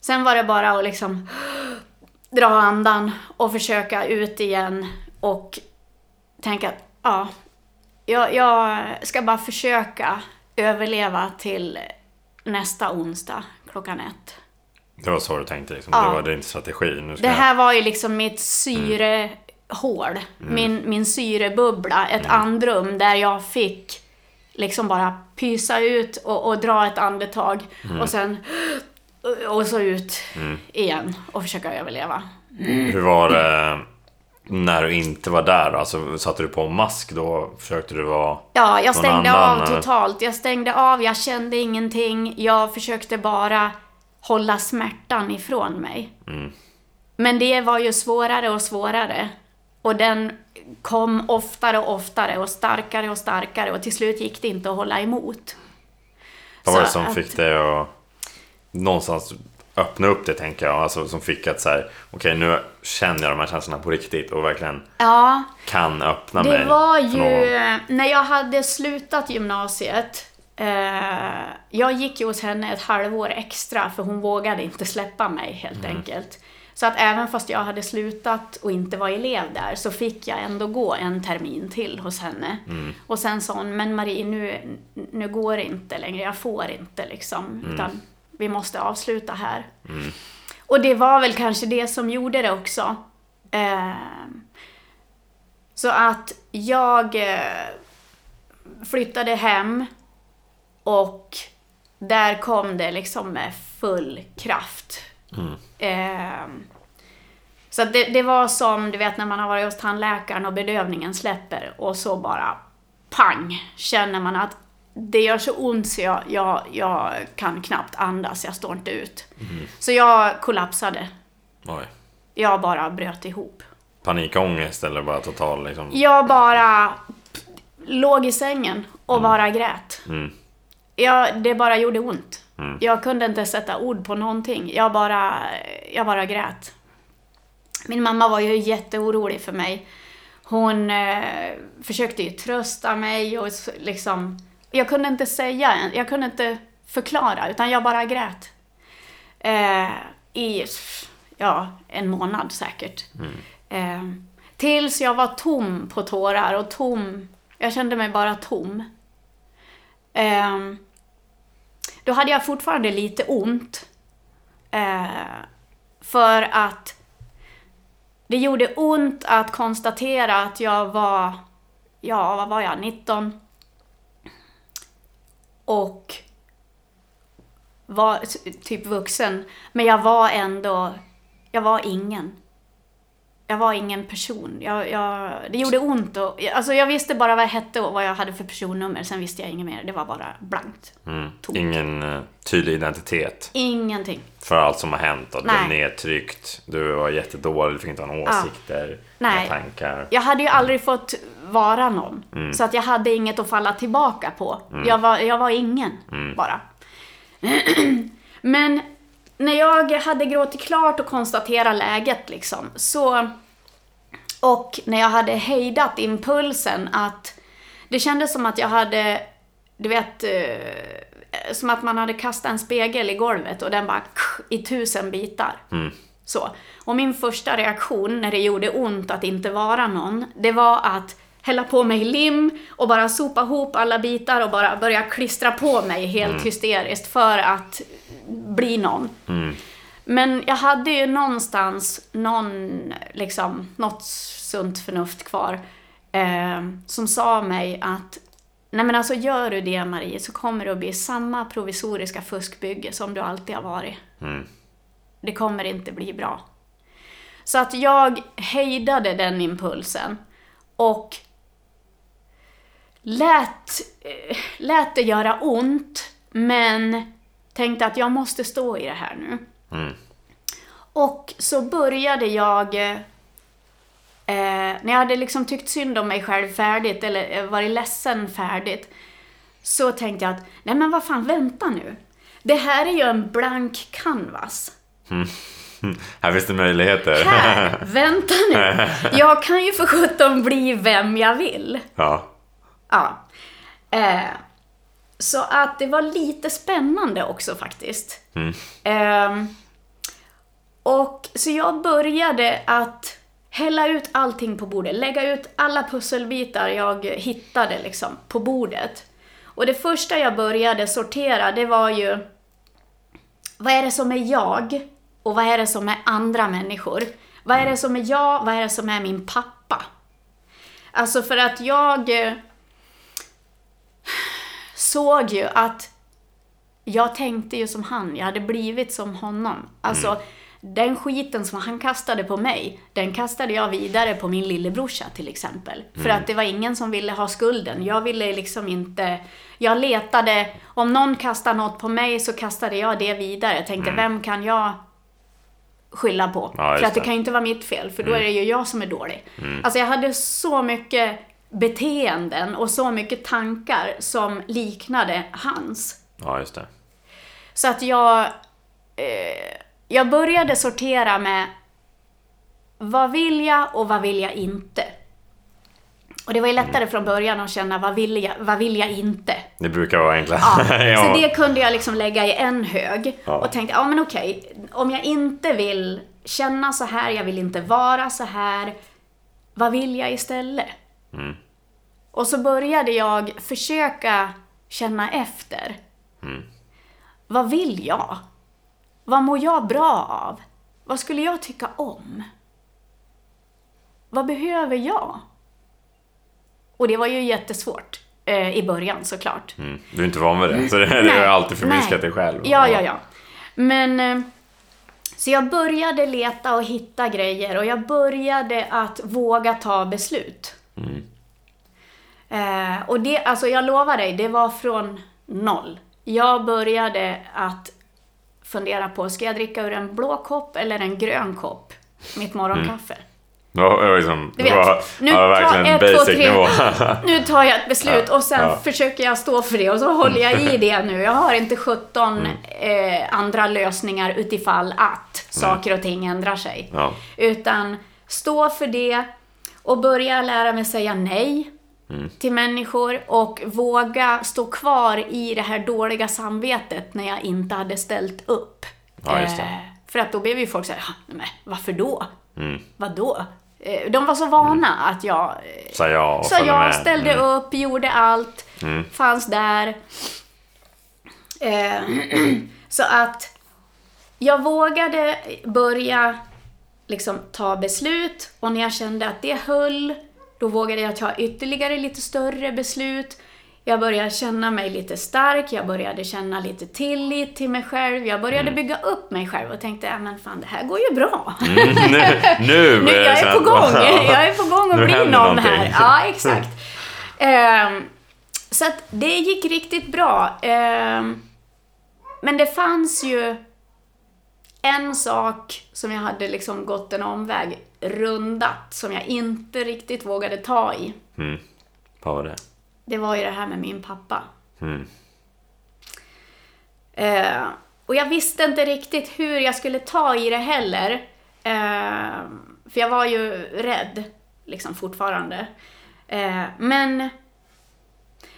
Speaker 2: sen var det bara att liksom (gasps) dra andan och försöka ut igen och tänka att ja, jag, jag ska bara försöka överleva till nästa onsdag klockan ett.
Speaker 1: Det var så du tänkte liksom.
Speaker 2: Ja.
Speaker 1: Det var din strategi. Nu ska
Speaker 2: Det
Speaker 1: jag-
Speaker 2: här var ju liksom mitt syrehål, min, min syrebubbla, ett andrum där jag fick liksom bara pysa ut och, och dra ett andetag och sen och så ut igen och försöka överleva.
Speaker 1: Hur var det när du inte var där? Alltså, satte du på mask då? Försökte du vara...
Speaker 2: Ja, jag stängde
Speaker 1: annan,
Speaker 2: av
Speaker 1: eller?
Speaker 2: totalt. Jag stängde av, jag kände ingenting. Jag försökte bara hålla smärtan ifrån mig.
Speaker 1: Mm.
Speaker 2: Men det var ju svårare och svårare. Och den kom oftare och oftare och starkare och starkare och till slut gick det inte att hålla emot.
Speaker 1: Vad var det som
Speaker 2: att-
Speaker 1: fick dig att någonstans öppna upp det tänker jag? Alltså som fick att så här, okej nu känner jag de här känslorna på riktigt och verkligen
Speaker 2: Ja,
Speaker 1: kan öppna mig.
Speaker 2: Det var ju när jag hade slutat gymnasiet. Eh, jag gick ju hos henne ett halvår extra för hon vågade inte släppa mig helt enkelt. Så att även fast jag hade slutat och inte var elev där så fick jag ändå gå en termin till hos henne. Och sen sa hon, men Marie nu, nu går det inte längre, jag får inte liksom. Utan vi måste avsluta här. Och det var väl kanske det som gjorde det också. Eh, så att jag eh, flyttade hem och där kom det liksom med full kraft. Eh, så det, det var som, du vet när man har varit hos tandläkaren och bedövningen släpper och så bara pang känner man att det gör så ont så jag, jag, jag kan knappt andas, jag står inte ut. Så jag kollapsade.
Speaker 1: Oj.
Speaker 2: Jag bara bröt ihop.
Speaker 1: Panikångest eller bara total liksom?
Speaker 2: Jag bara låg i sängen och bara grät.
Speaker 1: Mm.
Speaker 2: Jag, det bara gjorde ont.
Speaker 1: Mm.
Speaker 2: Jag kunde inte sätta ord på någonting. Jag bara, jag bara grät. Min mamma var ju jätteorolig för mig. Hon eh, försökte ju trösta mig och liksom... Jag kunde inte säga, jag kunde inte förklara, utan jag bara grät. Eh, I, ja, en månad säkert. Eh, tills jag var tom på tårar och tom. Jag kände mig bara tom. Ehm, då hade jag fortfarande lite ont. Eh, för att det gjorde ont att konstatera att jag var, ja vad var jag, 19? Och var typ vuxen. Men jag var ändå, jag var ingen jag var ingen person. Jag, jag, det gjorde ont och, alltså jag visste bara vad jag hette och vad jag hade för personnummer. Sen visste jag inget mer. Det var bara blankt.
Speaker 1: Mm. Ingen eh, tydlig identitet
Speaker 2: Ingenting.
Speaker 1: för allt som har hänt. Och du
Speaker 2: Nej.
Speaker 1: blev nedtryckt, du var jättedålig, du fick inte ha några åsikter,
Speaker 2: Nej.
Speaker 1: inga tankar.
Speaker 2: Jag hade ju aldrig fått vara någon. Så att jag hade inget att falla tillbaka på. Jag, var, jag var ingen, bara. (clears throat) Men när jag hade gråtit klart och konstaterat läget liksom, så... Och när jag hade hejdat impulsen att... Det kändes som att jag hade, du vet, eh, som att man hade kastat en spegel i golvet och den bara i tusen bitar. Så. Och min första reaktion när det gjorde ont att inte vara någon, det var att hälla på mig lim och bara sopa ihop alla bitar och bara börja klistra på mig helt hysteriskt för att bli någon. Men jag hade ju någonstans någon, liksom, något sunt förnuft kvar eh, som sa mig att Nej men alltså gör du det Marie så kommer det att bli samma provisoriska fuskbygge som du alltid har varit. Det kommer inte bli bra. Så att jag hejdade den impulsen och lät, lät det göra ont, men tänkte att jag måste stå i det här nu. Och så började jag, eh, när jag hade liksom tyckt synd om mig själv färdigt, eller eh, varit ledsen färdigt, så tänkte jag att, nej men vad fan, vänta nu. Det här är ju en blank canvas. (laughs)
Speaker 1: Här finns det möjligheter.
Speaker 2: Här, vänta nu. (laughs) Jag kan ju för sjutton bli vem jag vill.
Speaker 1: ja.
Speaker 2: Ja. Eh, så att det var lite spännande också faktiskt. Ehm, och så jag började att hälla ut allting på bordet, lägga ut alla pusselbitar jag hittade liksom på bordet. Och det första jag började sortera, det var ju vad är det som är jag och vad är det som är andra människor? Vad är det som är jag, vad är det som är min pappa? Alltså för att jag eh, såg ju att jag tänkte ju som han, jag hade blivit som honom. Alltså, den skiten som han kastade på mig, den kastade jag vidare på min lillebrorsa till exempel. För att det var ingen som ville ha skulden. Jag ville liksom inte... Jag letade, om någon kastade något på mig så kastade jag det vidare. Jag tänkte, vem kan jag skylla på?
Speaker 1: Ja,
Speaker 2: för att det
Speaker 1: det.
Speaker 2: kan ju inte vara mitt fel, för då är det ju jag som är dålig. Alltså jag hade så mycket beteenden och så mycket tankar som liknade hans.
Speaker 1: ja, just det.
Speaker 2: Så att jag, eh, jag började sortera med vad vill jag och vad vill jag inte? Och det var ju lättare från början att känna vad vill jag, vad vill jag inte?
Speaker 1: Det brukar vara enklare. (laughs)
Speaker 2: Ja, Så det kunde jag liksom lägga i en hög
Speaker 1: Ja.
Speaker 2: och tänkte, ja men okej, om jag inte vill känna så här, jag vill inte vara så här, vad vill jag istället? Och så började jag försöka känna efter. Vad vill jag? Vad mår jag bra av? Vad skulle jag tycka om? Vad behöver jag? Och det var ju jättesvårt eh, i början såklart.
Speaker 1: Mm. Du är inte van vid det, så det, det har alltid förminskat
Speaker 2: nej.
Speaker 1: dig själv.
Speaker 2: Ja, ja, ja. Men... eh, Så jag började leta och hitta grejer och jag började att våga ta beslut. Eh, och det, alltså jag lovar dig, det var från noll. Jag började att fundera på, ska jag dricka ur en blå kopp eller en grön kopp? Mitt morgonkaffe.
Speaker 1: Det var liksom,
Speaker 2: Du
Speaker 1: det var,
Speaker 2: vet, nu
Speaker 1: var verkligen
Speaker 2: ett, två, tre.
Speaker 1: nivå. (laughs)
Speaker 2: Nu tar jag ett beslut
Speaker 1: Ja,
Speaker 2: och sen
Speaker 1: ja.
Speaker 2: försöker jag stå för det och så håller jag i det nu. Jag har inte 17
Speaker 1: Mm.
Speaker 2: eh, andra lösningar utifall att saker och ting ändrar sig.
Speaker 1: Ja.
Speaker 2: Utan stå för det och börja lära mig säga nej
Speaker 1: Mm.
Speaker 2: till människor och våga stå kvar i det här dåliga samvetet när jag inte hade ställt upp.
Speaker 1: Ja.
Speaker 2: Eh, för att då blev ju folk såhär, "Ja, men varför då?
Speaker 1: Mm.
Speaker 2: Vadå? Eh, De var så vana att jag eh,
Speaker 1: Sa ja och
Speaker 2: så jag ställde
Speaker 1: Mm.
Speaker 2: upp, gjorde allt,
Speaker 1: Mm.
Speaker 2: fanns där. Eh, (clears throat) så att jag vågade börja liksom ta beslut och när jag kände att det höll, då vågade jag ta ytterligare lite större beslut. Jag började känna mig lite stark, jag började känna lite tillit till mig själv. Jag började
Speaker 1: Mm.
Speaker 2: bygga upp mig själv och tänkte, ja men fan det här går ju bra.
Speaker 1: Mm, nu, nu, (laughs)
Speaker 2: Nu, jag är
Speaker 1: här-
Speaker 2: på gång. (laughs) Jag är på gång att bli någon här.
Speaker 1: någonting.
Speaker 2: Ja, exakt. (laughs) Ehm, så att det gick riktigt bra. Ehm, men det fanns ju en sak som jag hade liksom gått en omväg rundat, som jag inte riktigt vågade ta i.
Speaker 1: Mm. Vad var det?
Speaker 2: Det var ju det här med min pappa.
Speaker 1: Mm.
Speaker 2: Eh, och jag visste inte riktigt hur jag skulle ta i det heller. Eh, för jag var ju rädd, liksom fortfarande. Eh, men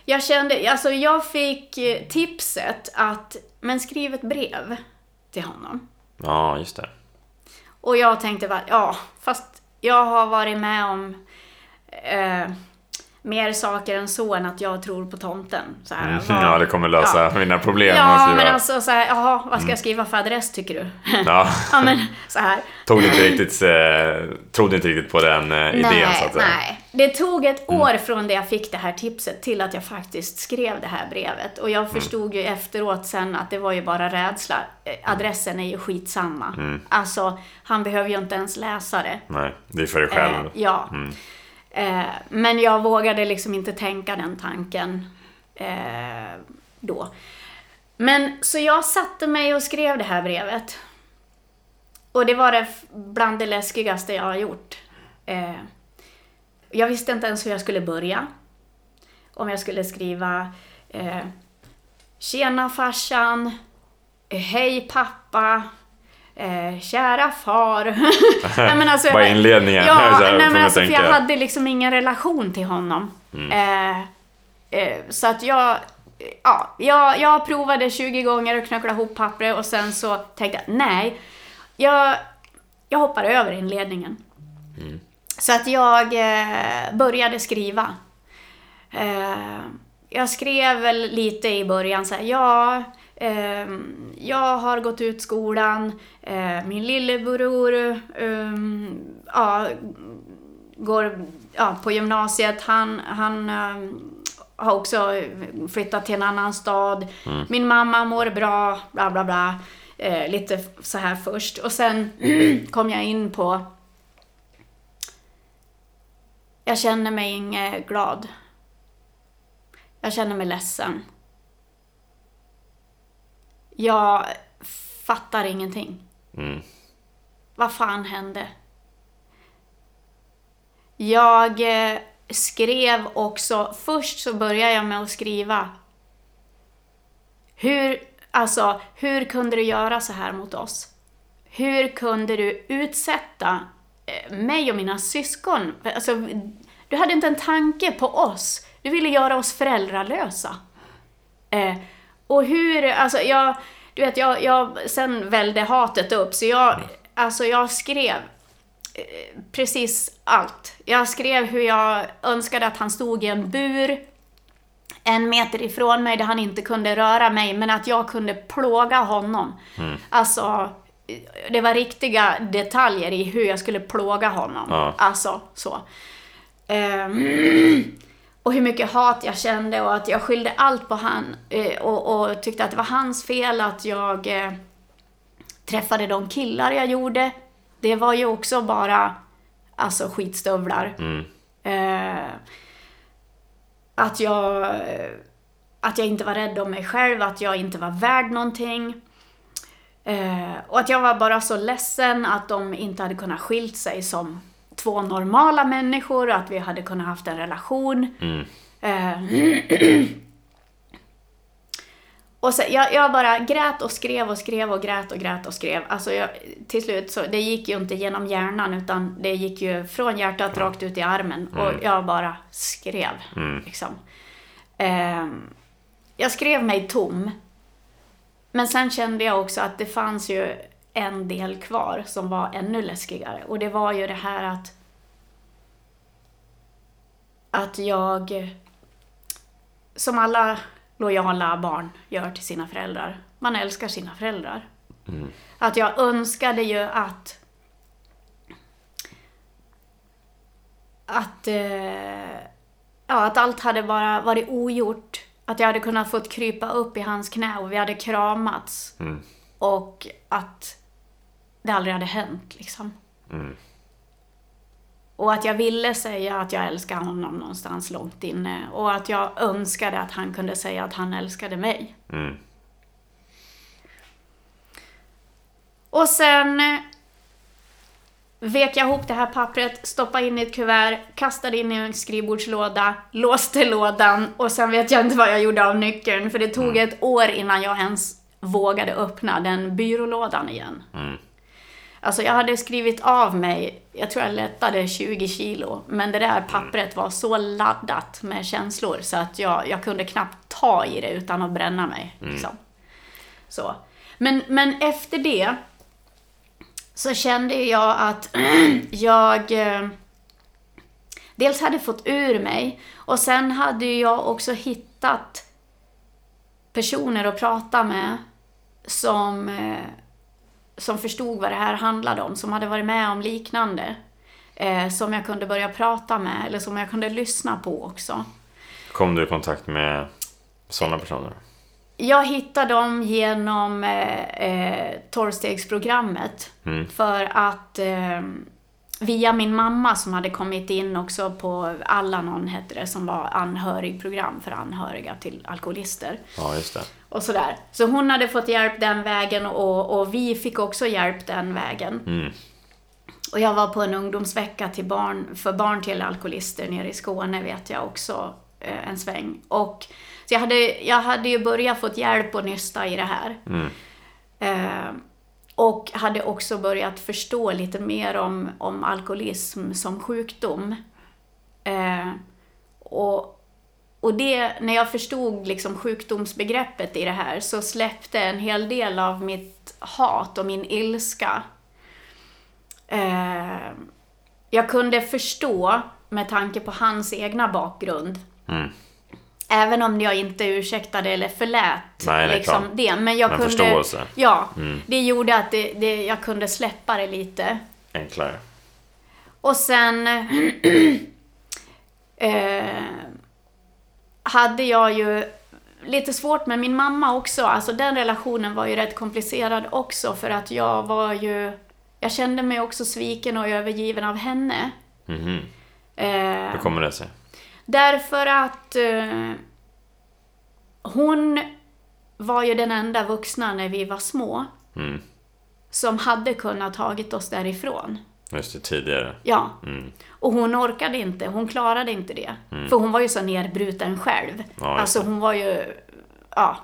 Speaker 2: jag kände, alltså jag fick tipset att, men skriv ett brev till honom.
Speaker 1: Ja, just det.
Speaker 2: Och jag tänkte bara, ja, fast jag har varit med om eh, mer saker än så än att jag tror på tomten. Så här,
Speaker 1: Mm. (laughs) Ja, det kommer lösa
Speaker 2: Ja.
Speaker 1: mina problem.
Speaker 2: Ja, men alltså så här, jaha, vad ska jag skriva för adress tycker du? (laughs)
Speaker 1: Ja. (laughs)
Speaker 2: ja, men så här.
Speaker 1: Tog inte riktigt, eh, trodde inte riktigt på den eh, idén
Speaker 2: nej,
Speaker 1: så att säga.
Speaker 2: nej. Det tog ett år från det jag fick det här tipset till att jag faktiskt skrev det här brevet. Och jag förstod ju efteråt sen att det var ju bara rädsla. Eh, Adressen är ju skitsamma. Alltså, han behöver ju inte ens läsa det.
Speaker 1: Nej, det är för dig själv.
Speaker 2: Eh, ja. Eh, men jag vågade liksom inte tänka den tanken eh, då. Men så jag satte mig och skrev det här brevet. Och det var det bland det läskigaste jag har gjort. Jag visste inte ens hur jag skulle börja. Om jag skulle skriva eh, Tjena farsan, Hej pappa, eh, kära far. (laughs) nej, men alltså,
Speaker 1: Bara inledningen,
Speaker 2: Ja, (laughs)
Speaker 1: här
Speaker 2: nej, men alltså, för jag hade liksom ingen relation till honom. Eh, eh, så att jag, ja, jag, jag provade 20 gånger att knuckla ihop pappret och sen så tänkte jag, nej, jag, jag hoppar över inledningen. Så att jag eh, började skriva. Eh, jag skrev väl lite i början så här, ja, ehm, jag har gått ut skolan, eh, min lillebror ehm, ja, går ja, på gymnasiet, han, han ehm, har också flyttat till en annan stad. Min mamma mår bra, bla bla bla. Eh, lite så här först. Och sen (clears throat) kom jag in på jag känner mig inget glad. Jag känner mig ledsen. Jag fattar ingenting.
Speaker 1: Mm.
Speaker 2: Vad fan hände? Jag eh, skrev också, först så började jag med att skriva hur, alltså, hur kunde du göra så här mot oss? Hur kunde du utsätta mig och mina syskon? Alltså, du hade inte en tanke på oss. Du ville göra oss föräldralösa. Eh, och hur, alltså jag, du vet, jag, jag, sen välde hatet upp, så jag, alltså jag skrev eh, precis allt. Jag skrev hur jag önskade att han stod i en bur en meter ifrån mig där han inte kunde röra mig, men att jag kunde plåga honom. Alltså, det var riktiga detaljer i hur jag skulle plåga honom.
Speaker 1: Ja.
Speaker 2: Alltså, så. Ehm, och hur mycket hat jag kände och att jag skyllde allt på han. eh, Och, och tyckte att det var hans fel att jag eh, träffade de killar jag gjorde. Det var ju också bara, alltså skitstövlar.
Speaker 1: Mm.
Speaker 2: Eh, att jag att jag inte var rädd om mig själv, att jag inte var värd någonting. Eh, och att jag var bara så ledsen att de inte hade kunnat skilt sig som två normala människor och att vi hade kunnat haft en relation.
Speaker 1: Mm.
Speaker 2: Eh, (clears throat) och så, jag, jag bara grät och skrev och skrev och grät och grät och skrev. Alltså jag, till slut så, det gick ju inte genom hjärnan utan det gick ju från hjärtat rakt ut i armen. Och jag bara skrev.
Speaker 1: Mm.
Speaker 2: Liksom. Ehm, jag skrev mig tom. Men sen kände jag också att det fanns ju en del kvar som var ännu läskigare. Och det var ju det här att att jag, som alla lojala barn gör till sina föräldrar, man älskar sina föräldrar. Att jag önskade ju att att, eh, ja, att allt hade bara varit ogjort att jag hade kunnat fått krypa upp i hans knä och vi hade kramats.
Speaker 1: Mm.
Speaker 2: Och att det aldrig hade hänt liksom.
Speaker 1: Mm.
Speaker 2: Och att jag ville säga att jag älskar honom någonstans långt inne. Och att jag önskade att han kunde säga att han älskade mig.
Speaker 1: Mm.
Speaker 2: Och sen vek jag ihop det här pappret, stoppade in i ett kuvert, kastade in i en skrivbordslåda, låste lådan och sen vet jag inte vad jag gjorde av nyckeln för det tog ett år innan jag ens vågade öppna den byrålådan igen.
Speaker 1: Mm.
Speaker 2: Alltså jag hade skrivit av mig, jag tror jag lättade 20 kilo, men det där pappret var så laddat med känslor så att jag, jag kunde knappt ta i det utan att bränna mig. Liksom. Så. Men, men efter det så kände jag att (clears throat) jag eh, dels hade fått ur mig och sen hade jag också hittat personer att prata med som, eh, som förstod vad det här handlade om, som hade varit med om liknande. Eh, som jag kunde börja prata med eller som jag kunde lyssna på också.
Speaker 1: Kom du i kontakt med sådana personer?
Speaker 2: Jag hittade dem genom eh, eh, tolvstegsprogrammet.
Speaker 1: Mm.
Speaker 2: För att eh, via min mamma som hade kommit in också på Allanon hette det, som var anhörigprogram för anhöriga till alkoholister.
Speaker 1: Ja, just det.
Speaker 2: Och sådär. Så hon hade fått hjälp den vägen och, och vi fick också hjälp den vägen.
Speaker 1: Mm.
Speaker 2: Och jag var på en ungdomsvecka till barn, för barn till alkoholister nere i Skåne vet jag också eh, en sväng. Och, så jag hade, jag hade ju börjat fått hjälp och nysta i det här.
Speaker 1: Mm.
Speaker 2: Eh, och hade också börjat förstå lite mer om, om alkoholism som sjukdom. Eh, och, och det, när jag förstod liksom sjukdomsbegreppet i det här så släppte en hel del av mitt hat och min ilska. Eh, jag kunde förstå, med tanke på hans egna bakgrund,
Speaker 1: Mm.
Speaker 2: Även om jag inte ursäktade eller förlät
Speaker 1: Nej, nej,
Speaker 2: liksom det. Men jag
Speaker 1: Men
Speaker 2: kunde...
Speaker 1: förståelse.
Speaker 2: Ja,
Speaker 1: Mm.
Speaker 2: det gjorde att det, det, jag kunde släppa det lite.
Speaker 1: Enklare.
Speaker 2: Och sen (clears throat) eh, hade jag ju lite svårt med min mamma också. Alltså den relationen var ju rätt komplicerad också för att jag var ju... Jag kände mig också sviken och övergiven av henne.
Speaker 1: Mhm.
Speaker 2: Eh,
Speaker 1: Hur kommer det sig?
Speaker 2: Därför att eh, hon var ju den enda vuxna när vi var små
Speaker 1: Mm.
Speaker 2: som hade kunnat tagit oss därifrån.
Speaker 1: Just det, tidigare.
Speaker 2: Ja,
Speaker 1: Mm.
Speaker 2: och hon orkade inte, hon klarade inte det. För hon var ju så nedbruten själv.
Speaker 1: Ja,
Speaker 2: alltså hon var ju, ja,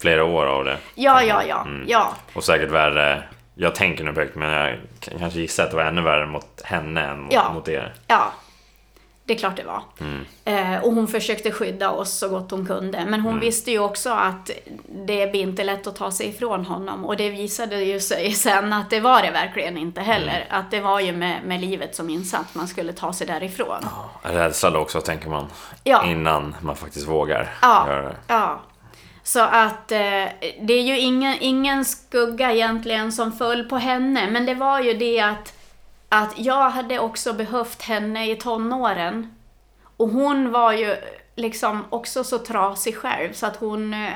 Speaker 1: Flera år av det.
Speaker 2: ja, ja, ja,
Speaker 1: Mm.
Speaker 2: ja.
Speaker 1: Och säkert värre. Jag tänker nu högt men jag kan kanske gissa att det var ännu värre mot henne än mot,
Speaker 2: Ja.
Speaker 1: mot er.
Speaker 2: Ja, det är klart det var.
Speaker 1: Mm.
Speaker 2: Eh, och hon försökte skydda oss så gott hon kunde. Men
Speaker 1: Mm.
Speaker 2: hon visste ju också att det blir inte lätt att ta sig ifrån honom. Och det visade ju sig sen att det var det verkligen inte heller.
Speaker 1: Mm.
Speaker 2: Att det var ju med, med livet som insats man skulle ta sig därifrån.
Speaker 1: Rädsla då också tänker man.
Speaker 2: Ja.
Speaker 1: Innan man faktiskt vågar
Speaker 2: Ja.
Speaker 1: göra det.
Speaker 2: Ja. Så att eh, det är ju ingen, ingen skugga egentligen som föll på henne. Men det var ju det att, att jag hade också behövt henne i tonåren. Och hon var ju liksom också så trasig själv så att hon... eh,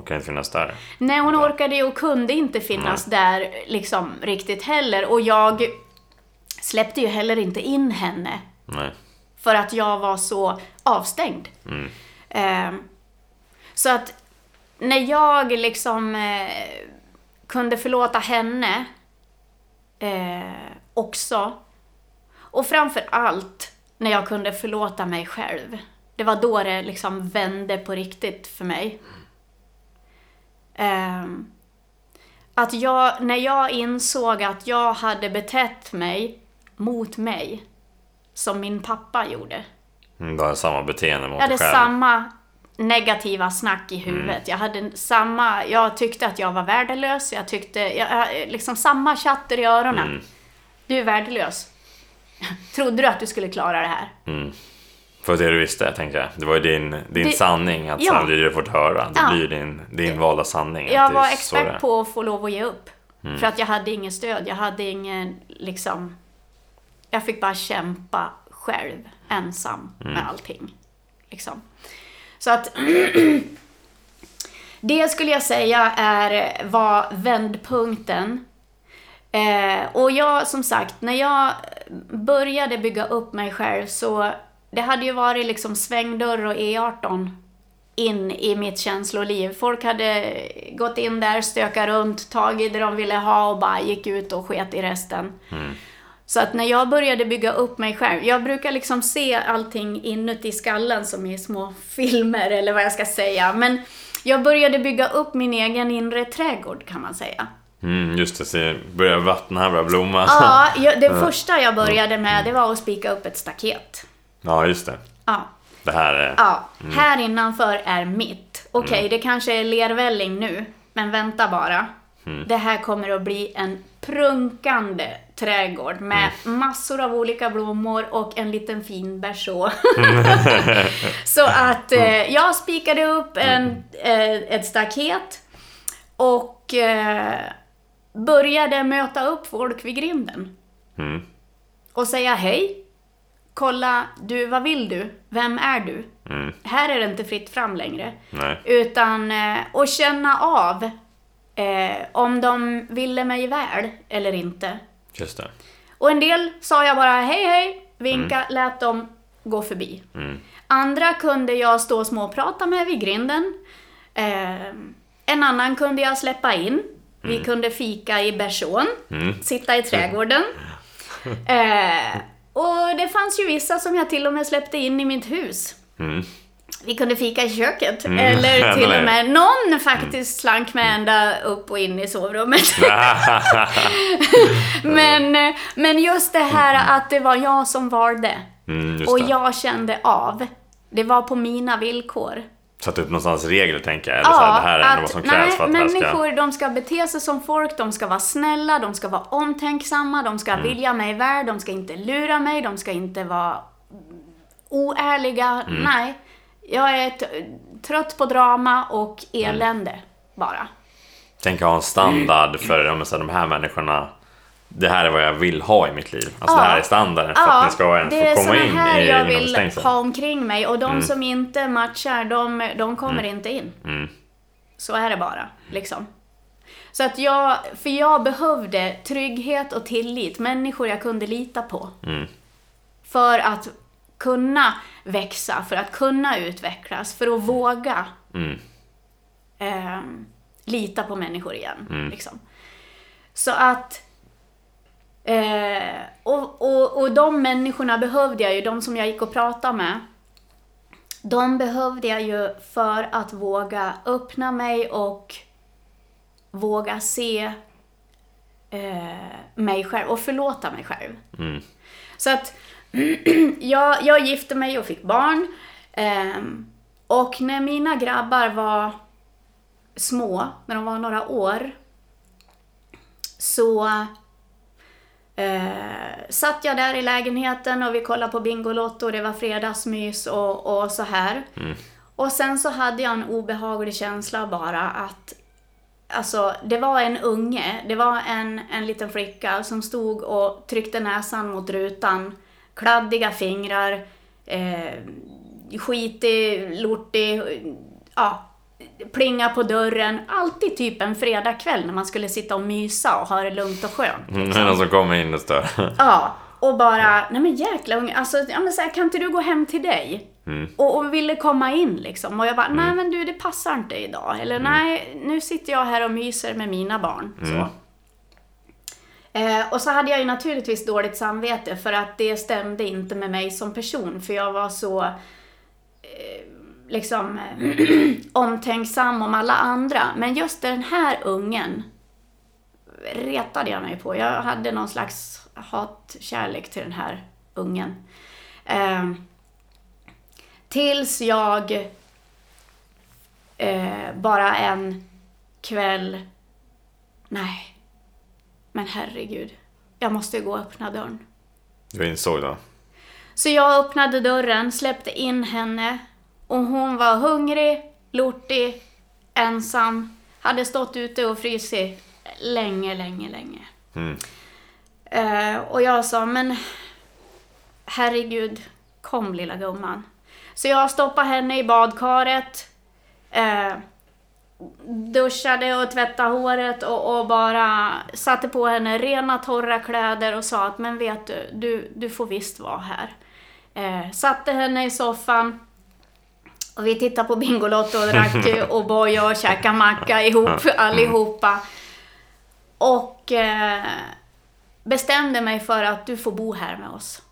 Speaker 1: kan inte finnas där.
Speaker 2: Nej, hon orkade ju och kunde inte finnas där liksom riktigt heller. Och jag släppte ju heller inte in henne.
Speaker 1: Nej.
Speaker 2: För att jag var så avstängd.
Speaker 1: Mm.
Speaker 2: Eh, så att när jag liksom eh, kunde förlåta henne eh, också. Och framför allt när jag kunde förlåta mig själv. Det var då det liksom vände på riktigt för mig. Eh, att jag, när jag insåg att jag hade betett mig mot mig som min pappa gjorde.
Speaker 1: Mm, Du har samma beteende mot
Speaker 2: Jag hade
Speaker 1: dig själv.
Speaker 2: samma negativa snack i huvudet. Jag hade samma, jag tyckte att jag var värdelös. Jag tyckte, jag, jag- liksom samma chatter i öronen.
Speaker 1: Mm.
Speaker 2: Du är värdelös. Trodde du att du skulle klara det här?
Speaker 1: Mm. För det du visste, tänker jag. Det var ju din, din
Speaker 2: Det-
Speaker 1: sanning. Att
Speaker 2: Ja.
Speaker 1: du fått höra. Det
Speaker 2: Ja.
Speaker 1: blir din, din valda sanning.
Speaker 2: Jag var expert på att få lov att ge upp.
Speaker 1: Mm.
Speaker 2: För att jag hade ingen stöd. Jag hade ingen, liksom... Jag fick bara kämpa själv, ensam
Speaker 1: Mm.
Speaker 2: med allting. Liksom. Så att (clears throat) det skulle jag säga är, var vändpunkten. Eh, och jag, som sagt, när jag började bygga upp mig själv så det hade ju varit liksom svängdörr och E18 in i mitt känsloliv. Folk hade gått in där, stökat runt, tagit det de ville ha och bara gick ut och sket i resten. Så att när jag började bygga upp mig själv, jag brukar liksom se allting inuti skallen som i små filmer eller vad jag ska säga. Men jag började bygga upp min egen inre trädgård kan man säga.
Speaker 1: Mm, just det, se, börjar vattna här, börjar blomma.
Speaker 2: Ja, jag, det (laughs) första jag började med det var att spika upp ett staket.
Speaker 1: ja, just det.
Speaker 2: Ja.
Speaker 1: Det här är...
Speaker 2: Ja, här innanför är mitt. Okej, det kanske är lervälling nu, men vänta bara. Det här kommer att bli en prunkande trädgård med massor av olika blommor och en liten fin berså. (laughs) (laughs) Så att eh, jag spikade upp en, eh, ett staket och eh, började möta upp folk vid grinden.
Speaker 1: Mm.
Speaker 2: Och säga hej. Kolla, du, vad vill du? Vem är du?
Speaker 1: Mm.
Speaker 2: Här är det inte fritt fram längre.
Speaker 1: Nej.
Speaker 2: Utan eh, att känna av eh, om de ville mig väl eller inte.
Speaker 1: Just det.
Speaker 2: Och en del sa jag bara hej hej, vinka, lät dem gå förbi.
Speaker 1: Mm.
Speaker 2: Andra kunde jag stå och småprata med vid grinden. Eh, en annan kunde jag släppa in. Vi kunde fika i bersån, sitta i trädgården. (laughs) Eh, och det fanns ju vissa som jag till och med släppte in i mitt hus.
Speaker 1: Mm.
Speaker 2: Vi kunde fika i köket. Eller (laughs) till och med någon faktiskt slank med ända upp och in i sovrummet. (laughs) men, men just det här att det var jag som valde.
Speaker 1: Mm, just
Speaker 2: Och
Speaker 1: det.
Speaker 2: jag kände av. Det var på mina villkor.
Speaker 1: Satt upp någonstans regler tänker jag. Eller så här, det här är ändå vad som krävs
Speaker 2: nej,
Speaker 1: för att här ska...
Speaker 2: människor de ska bete sig som folk, de ska vara snälla, de ska vara omtänksamma, de ska
Speaker 1: Mm.
Speaker 2: vilja mig väl, de ska inte lura mig, de ska inte vara oärliga.
Speaker 1: Mm.
Speaker 2: Nej, jag är trött på drama och elände bara.
Speaker 1: Tänk ha en standard för ja, men så här, de här människorna. Det här är vad jag vill ha i mitt liv. Alltså det här är standarden för att ni ska ens
Speaker 2: det är
Speaker 1: få komma in
Speaker 2: här
Speaker 1: i,
Speaker 2: jag
Speaker 1: inom
Speaker 2: vill
Speaker 1: stängsel.
Speaker 2: ha omkring mig och de som inte matchar, de, de kommer inte in.
Speaker 1: Mm.
Speaker 2: Så är det bara, liksom. Så att jag, för jag behövde trygghet och tillit, människor jag kunde lita på.
Speaker 1: Mm.
Speaker 2: För att kunna växa, för att kunna utvecklas, för att våga
Speaker 1: Mm.
Speaker 2: ehm, lita på människor igen.
Speaker 1: Mm.
Speaker 2: Liksom. Så att... Eh, och, och, och de människorna behövde jag ju, de som jag gick och pratade med. De behövde jag ju för att våga öppna mig och våga se eh, mig själv och förlåta mig själv.
Speaker 1: Mm.
Speaker 2: Så att (clears throat) jag, jag gifte mig och fick barn. ehm, och när mina grabbar var små, när de var några år, så eh, satt jag där i lägenheten och vi kollade på Bingolotto och det var fredagsmys och, och så här. Och sen så hade jag en obehaglig känsla bara att Alltså, det var en unge, det var en, en liten flicka som stod och tryckte näsan mot rutan. Kladdiga fingrar, eh, skitig, lortig, ja, plinga på dörren. Alltid typ en fredagkväll när man skulle sitta och mysa och ha det lugnt och skönt.
Speaker 1: Mm, det är någon som kommer in och stör.
Speaker 2: Ja, och bara, nej men jäkla unge, alltså, ja, men så här, kan inte du gå hem till dig? Och, och ville komma in liksom. Och jag bara, nej men du det passar inte idag. Eller nej, nu sitter jag här och myser med mina barn. Så. Eh, och så hade jag ju naturligtvis dåligt samvete för att det stämde inte med mig som person. För jag var så eh, liksom eh, (clears throat) omtänksam om alla andra. Men just den här ungen retade jag mig på. Jag hade någon slags hatkärlek till den här ungen. Eh, tills jag eh, bara en kväll... Nej, men herregud. Jag måste gå och öppna dörren.
Speaker 1: Du insåg då?
Speaker 2: Så jag öppnade dörren, släppte in henne och hon var hungrig, lortig, ensam, hade stått ute och frysit länge, länge, länge.
Speaker 1: Mm.
Speaker 2: Eh, och jag sa, men herregud, kom lilla gumman. Så jag stoppade henne i badkaret. Eh, duschade och tvättade håret och, och, bara satte på henne rena torra kläder och sa att men vet du, du, du får visst vara här. Eh, satte henne i soffan och vi tittade på Bingolotto och drack (laughs) O'boy och käkade macka ihop allihopa. Och eh, bestämde mig för att du får bo här med oss.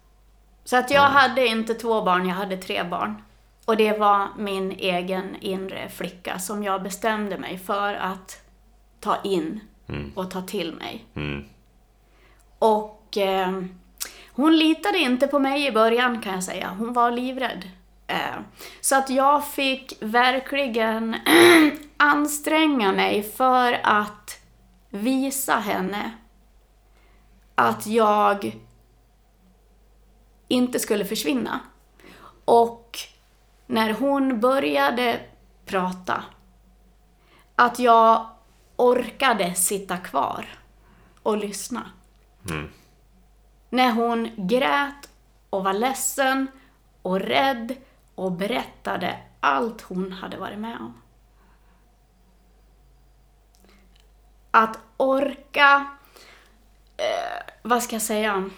Speaker 2: Så att jag hade inte två barn, jag hade tre barn. Och det var min egen inre flicka som jag bestämde mig för att ta in
Speaker 1: Mm.
Speaker 2: och ta till mig.
Speaker 1: Mm.
Speaker 2: Och eh, hon litade inte på mig i början kan jag säga. Hon var livrädd. Eh, så att jag fick verkligen (clears throat) anstränga mig för att visa henne att jag inte skulle försvinna. Och när hon började prata, att jag orkade sitta kvar och lyssna. När hon grät och var ledsen och rädd och berättade allt hon hade varit med om. Att orka, eh, vad ska jag säga,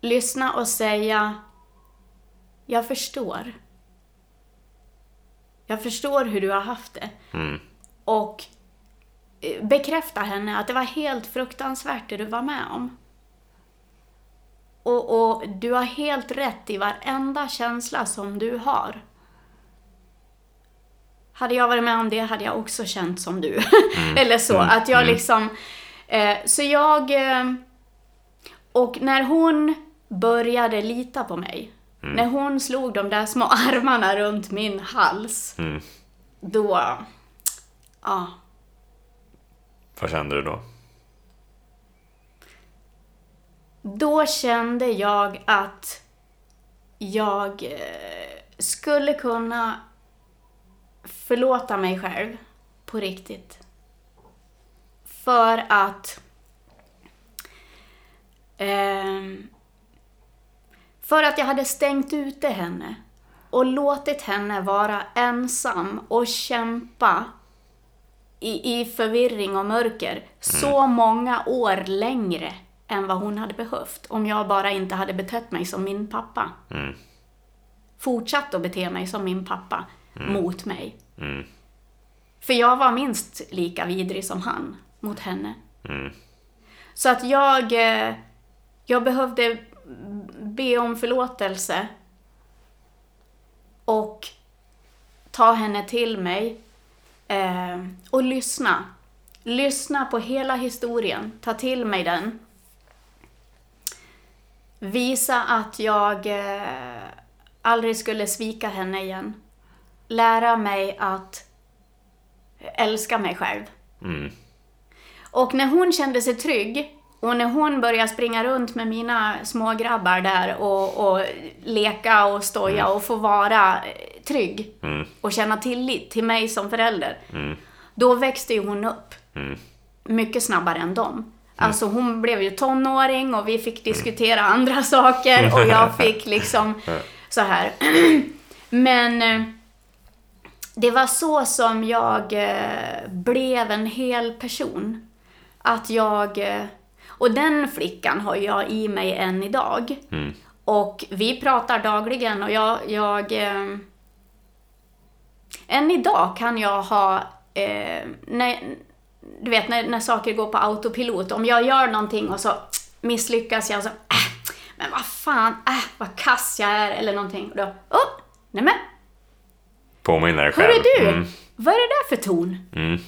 Speaker 2: lyssna och säga jag förstår. Jag förstår hur du har haft det.
Speaker 1: Mm.
Speaker 2: Och eh, bekräfta henne att det var helt fruktansvärt det du var med om. Och, och du har helt rätt i varenda känsla som du har. Hade jag varit med om det hade jag också känt som du. (laughs) Eller så. Att jag liksom... Eh, så jag... Eh, och när hon började lita på mig. När hon slog de där små (laughs) armarna runt min hals.
Speaker 1: Mm.
Speaker 2: Då... Ja.
Speaker 1: Vad kände du då?
Speaker 2: Då kände jag att jag eh, skulle kunna förlåta mig själv på riktigt. För att... ehm, för att jag hade stängt ute henne och låtit henne vara ensam och kämpa i, i förvirring och mörker så många år längre än vad hon hade behövt om jag bara inte hade betett mig som min pappa.
Speaker 1: Mm.
Speaker 2: Fortsatt att bete mig som min pappa mot mig.
Speaker 1: Mm.
Speaker 2: För jag var minst lika vidrig som han mot henne.
Speaker 1: Mm.
Speaker 2: Så att jag, eh, jag behövde be om förlåtelse och ta henne till mig eh, och lyssna. Lyssna på hela historien, ta till mig den. Visa att jag eh, aldrig skulle svika henne igen. Lära mig att älska mig själv.
Speaker 1: Mm.
Speaker 2: Och när hon kände sig trygg och när hon började springa runt med mina små grabbar där och, och leka och stoja och få vara eh, trygg
Speaker 1: Mm.
Speaker 2: och känna tillit till mig som förälder.
Speaker 1: Mm.
Speaker 2: Då växte ju hon upp
Speaker 1: Mm.
Speaker 2: mycket snabbare än dem. Alltså hon blev ju tonåring och vi fick diskutera andra saker och jag (laughs) fick liksom så här. (clears throat) Men eh, det var så som jag eh, blev en hel person. Att jag... eh, Och den flickan har jag i mig än idag.
Speaker 1: Mm.
Speaker 2: Och vi pratar dagligen och jag... jag än idag kan jag ha... Eh, när, du vet när, när saker går på autopilot. Om jag gör någonting och så misslyckas jag så... Äh, men vad fan, äh, vad kass jag är eller någonting. Och då... Oh, nämen,
Speaker 1: Påminner dig själv.
Speaker 2: hörru du!
Speaker 1: Mm.
Speaker 2: Vad är det där för ton?
Speaker 1: Mm.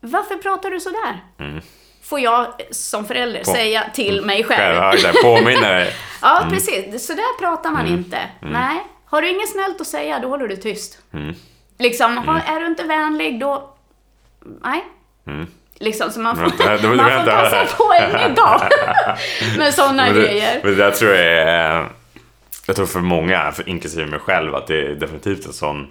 Speaker 2: Varför pratar du sådär?
Speaker 1: Mm.
Speaker 2: Får jag som förälder
Speaker 1: På-
Speaker 2: säga till mig själv.
Speaker 1: Själv. Påminner dig. (laughs)
Speaker 2: Ja, precis. Så där pratar man inte. Nej. Har du inget snällt att säga, då håller du tyst.
Speaker 1: Mm.
Speaker 2: Liksom, har, är du inte vänlig, då... Nej.
Speaker 1: Mm.
Speaker 2: Liksom, så man får,
Speaker 1: Vänta, du-
Speaker 2: man får
Speaker 1: vänta.
Speaker 2: sig på en (laughs) middag med sådana
Speaker 1: Men det,
Speaker 2: grejer.
Speaker 1: men det där tror jag är... Jag tror för många, för inklusive mig själv, att det är definitivt en sån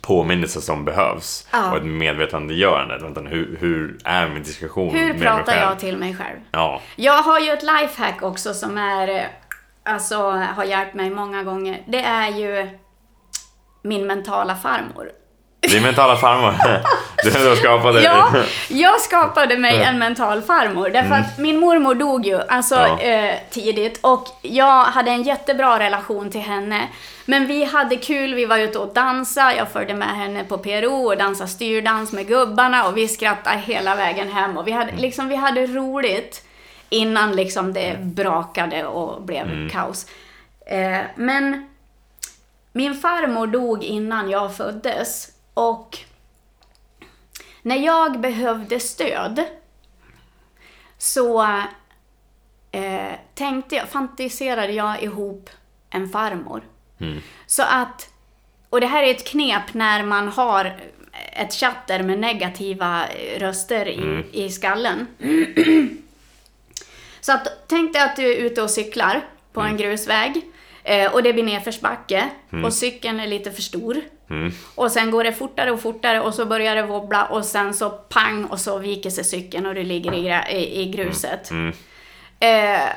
Speaker 1: påminnelse som behövs.
Speaker 2: Ja.
Speaker 1: Och ett medvetandegörande. Vänta, hur, hur är min diskussion
Speaker 2: Hur
Speaker 1: med mig
Speaker 2: pratar
Speaker 1: själv?
Speaker 2: jag till mig själv?
Speaker 1: Ja.
Speaker 2: Jag har ju ett lifehack också som är... eh, alltså har hjälpt mig många gånger, det är ju min mentala farmor.
Speaker 1: Din mentala farmor. (laughs) Du det.
Speaker 2: Ja, jag skapade mig en mental farmor. Därför att min mormor dog ju alltså,
Speaker 1: Mm. Ja.
Speaker 2: eh, tidigt och jag hade en jättebra relation till henne. Men vi hade kul, vi var ute och dansade, jag följde med henne på PRO och dansade styrdans med gubbarna och vi skrattade hela vägen hem och vi hade,
Speaker 1: Mm.
Speaker 2: liksom, vi hade roligt innan liksom det brakade och blev
Speaker 1: Mm.
Speaker 2: kaos. Eh, men min farmor dog innan jag föddes och när jag behövde stöd så eh, tänkte jag, fantiserade jag ihop en farmor. Så att, och det här är ett knep när man har ett chatter med negativa röster i, i skallen. (clears throat) Så att, tänk dig att du är ute och cyklar på en grusväg eh, och det blir nedförsbacke och cykeln är lite för stor. Och sen går det fortare och fortare och så börjar det wobbla och sen så pang och så viker sig cykeln och du ligger i, i, i gruset. Eh,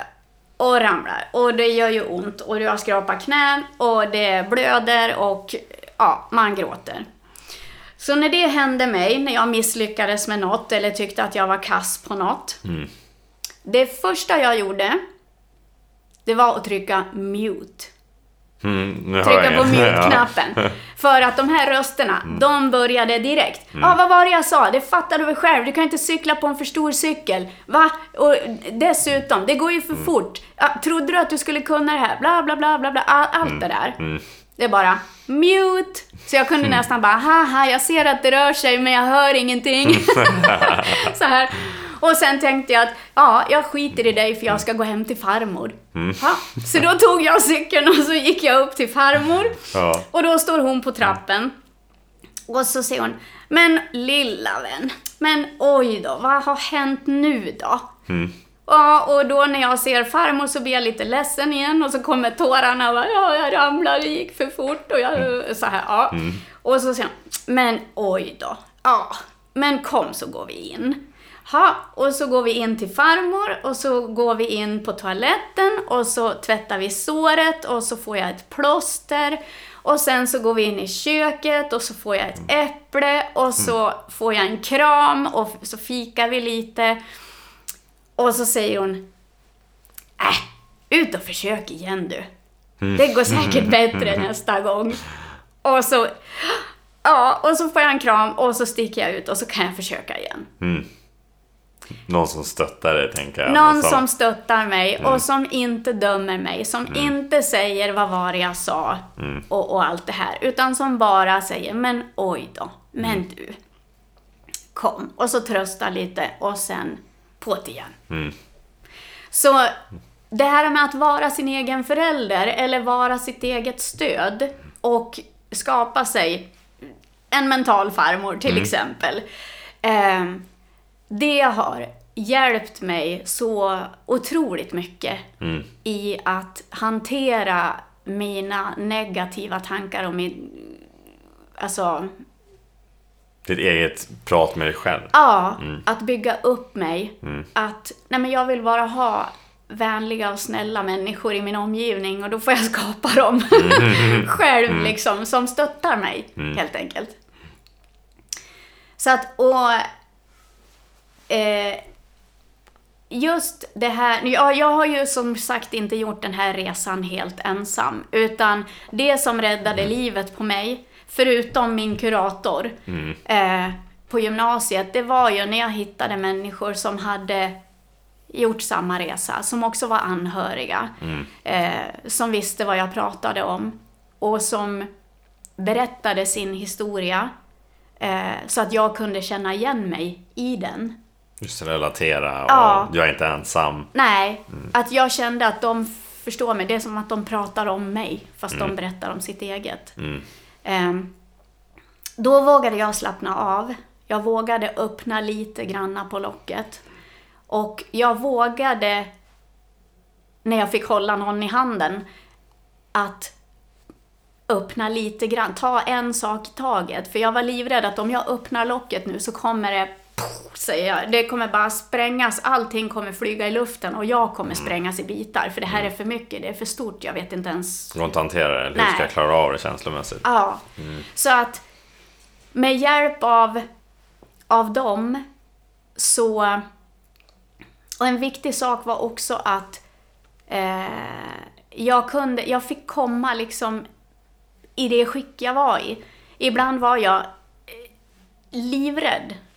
Speaker 2: och ramlar. Och det gör ju ont och du har skrapat knän och det blöder och ja, man gråter. Så när det hände mig, när jag misslyckades med något eller tyckte att jag var kass på något. Det första jag gjorde, det var att trycka mute.
Speaker 1: Mm,
Speaker 2: Trycka på (laughs) mute-knappen. För att de här rösterna,
Speaker 1: Mm.
Speaker 2: de började direkt. Ja, vad var det jag sa? Det fattar du väl själv? Du kan inte cykla på en för stor cykel. Va? Och dessutom, det går ju
Speaker 1: Mm.
Speaker 2: för fort. Ja, trodde du att du skulle kunna det här? Bla, bla, bla, bla, bla. All- Allt
Speaker 1: Mm.
Speaker 2: det där. Det är bara mute. Så jag kunde nästan bara, haha, jag ser att det rör sig men jag hör ingenting. (laughs) (laughs) så här. Och sen tänkte jag att, ja, jag skiter i dig för jag ska gå hem till farmor. Ja, så då tog jag cykeln och så gick jag upp till farmor.
Speaker 1: Ja.
Speaker 2: Och då står hon på trappen. Och så säger hon, men lilla vän, men oj då, vad har hänt nu då? Ja, och då när jag ser farmor så blir jag lite ledsen igen och så kommer tårarna och bara, ja, jag ramlade, det gick för fort och jag, så här, ja. Och så säger hon, men oj då, ja, men kom så går vi in. Ha, och så går vi in till farmor och så går vi in på toaletten och så tvättar vi såret och så får jag ett plåster. Och sen så går vi in i köket och så får jag ett äpple och så får jag en kram och så fikar vi lite. Och så säger hon, äh, ut och försök igen du. Det går säkert (laughs) bättre nästa gång. Och så, ja, och så får jag en kram och så sticker jag ut och så kan jag försöka igen.
Speaker 1: Någon som stöttar dig, tänker jag.
Speaker 2: Någon
Speaker 1: Någon
Speaker 2: som stöttar mig och som inte dömer mig, som inte säger vad var det jag sa och, och allt det här. Utan som bara säger, men oj då, men du. Kom. Och så trösta lite och sen på det igen. Så det här med att vara sin egen förälder eller vara sitt eget stöd och skapa sig en mental farmor till exempel. Eh, det har hjälpt mig så otroligt mycket i att hantera mina negativa tankar och min... Alltså,
Speaker 1: Ditt eget prat med dig själv.
Speaker 2: ja, att bygga upp mig. Att, nej men jag vill bara ha vänliga och snälla människor i min omgivning och då får jag skapa dem (laughs) själv liksom, som stöttar mig helt enkelt. Så att, och eh, just det här, ja, jag har ju som sagt inte gjort den här resan helt ensam, utan det som räddade livet på mig, förutom min kurator eh, på gymnasiet, det var ju när jag hittade människor som hade gjort samma resa, som också var anhöriga, eh, som visste vad jag pratade om och som berättade sin historia eh, så att jag kunde känna igen mig i den.
Speaker 1: Just relatera och
Speaker 2: Ja.
Speaker 1: jag är inte ensam.
Speaker 2: Nej, att jag kände att de förstår mig. Det är som att de pratar om mig, fast de berättar om sitt eget. Ehm, då vågade jag slappna av. Jag vågade öppna lite granna på locket. Och jag vågade, när jag fick hålla någon i handen, att öppna lite grann, ta en sak i taget. För jag var livrädd att om jag öppnar locket nu så kommer det säger jag. Det kommer bara sprängas, allting kommer flyga i luften och jag kommer
Speaker 1: Mm.
Speaker 2: sprängas i bitar. För det här är för mycket, det är för stort, jag vet inte ens
Speaker 1: Det går inte att hantera det. Hur ska jag klara av det känslomässigt?
Speaker 2: Ja. Så att med hjälp av, av dem så... Och en viktig sak var också att eh, jag kunde, jag fick komma liksom i det skick jag var i. Ibland var jag eh,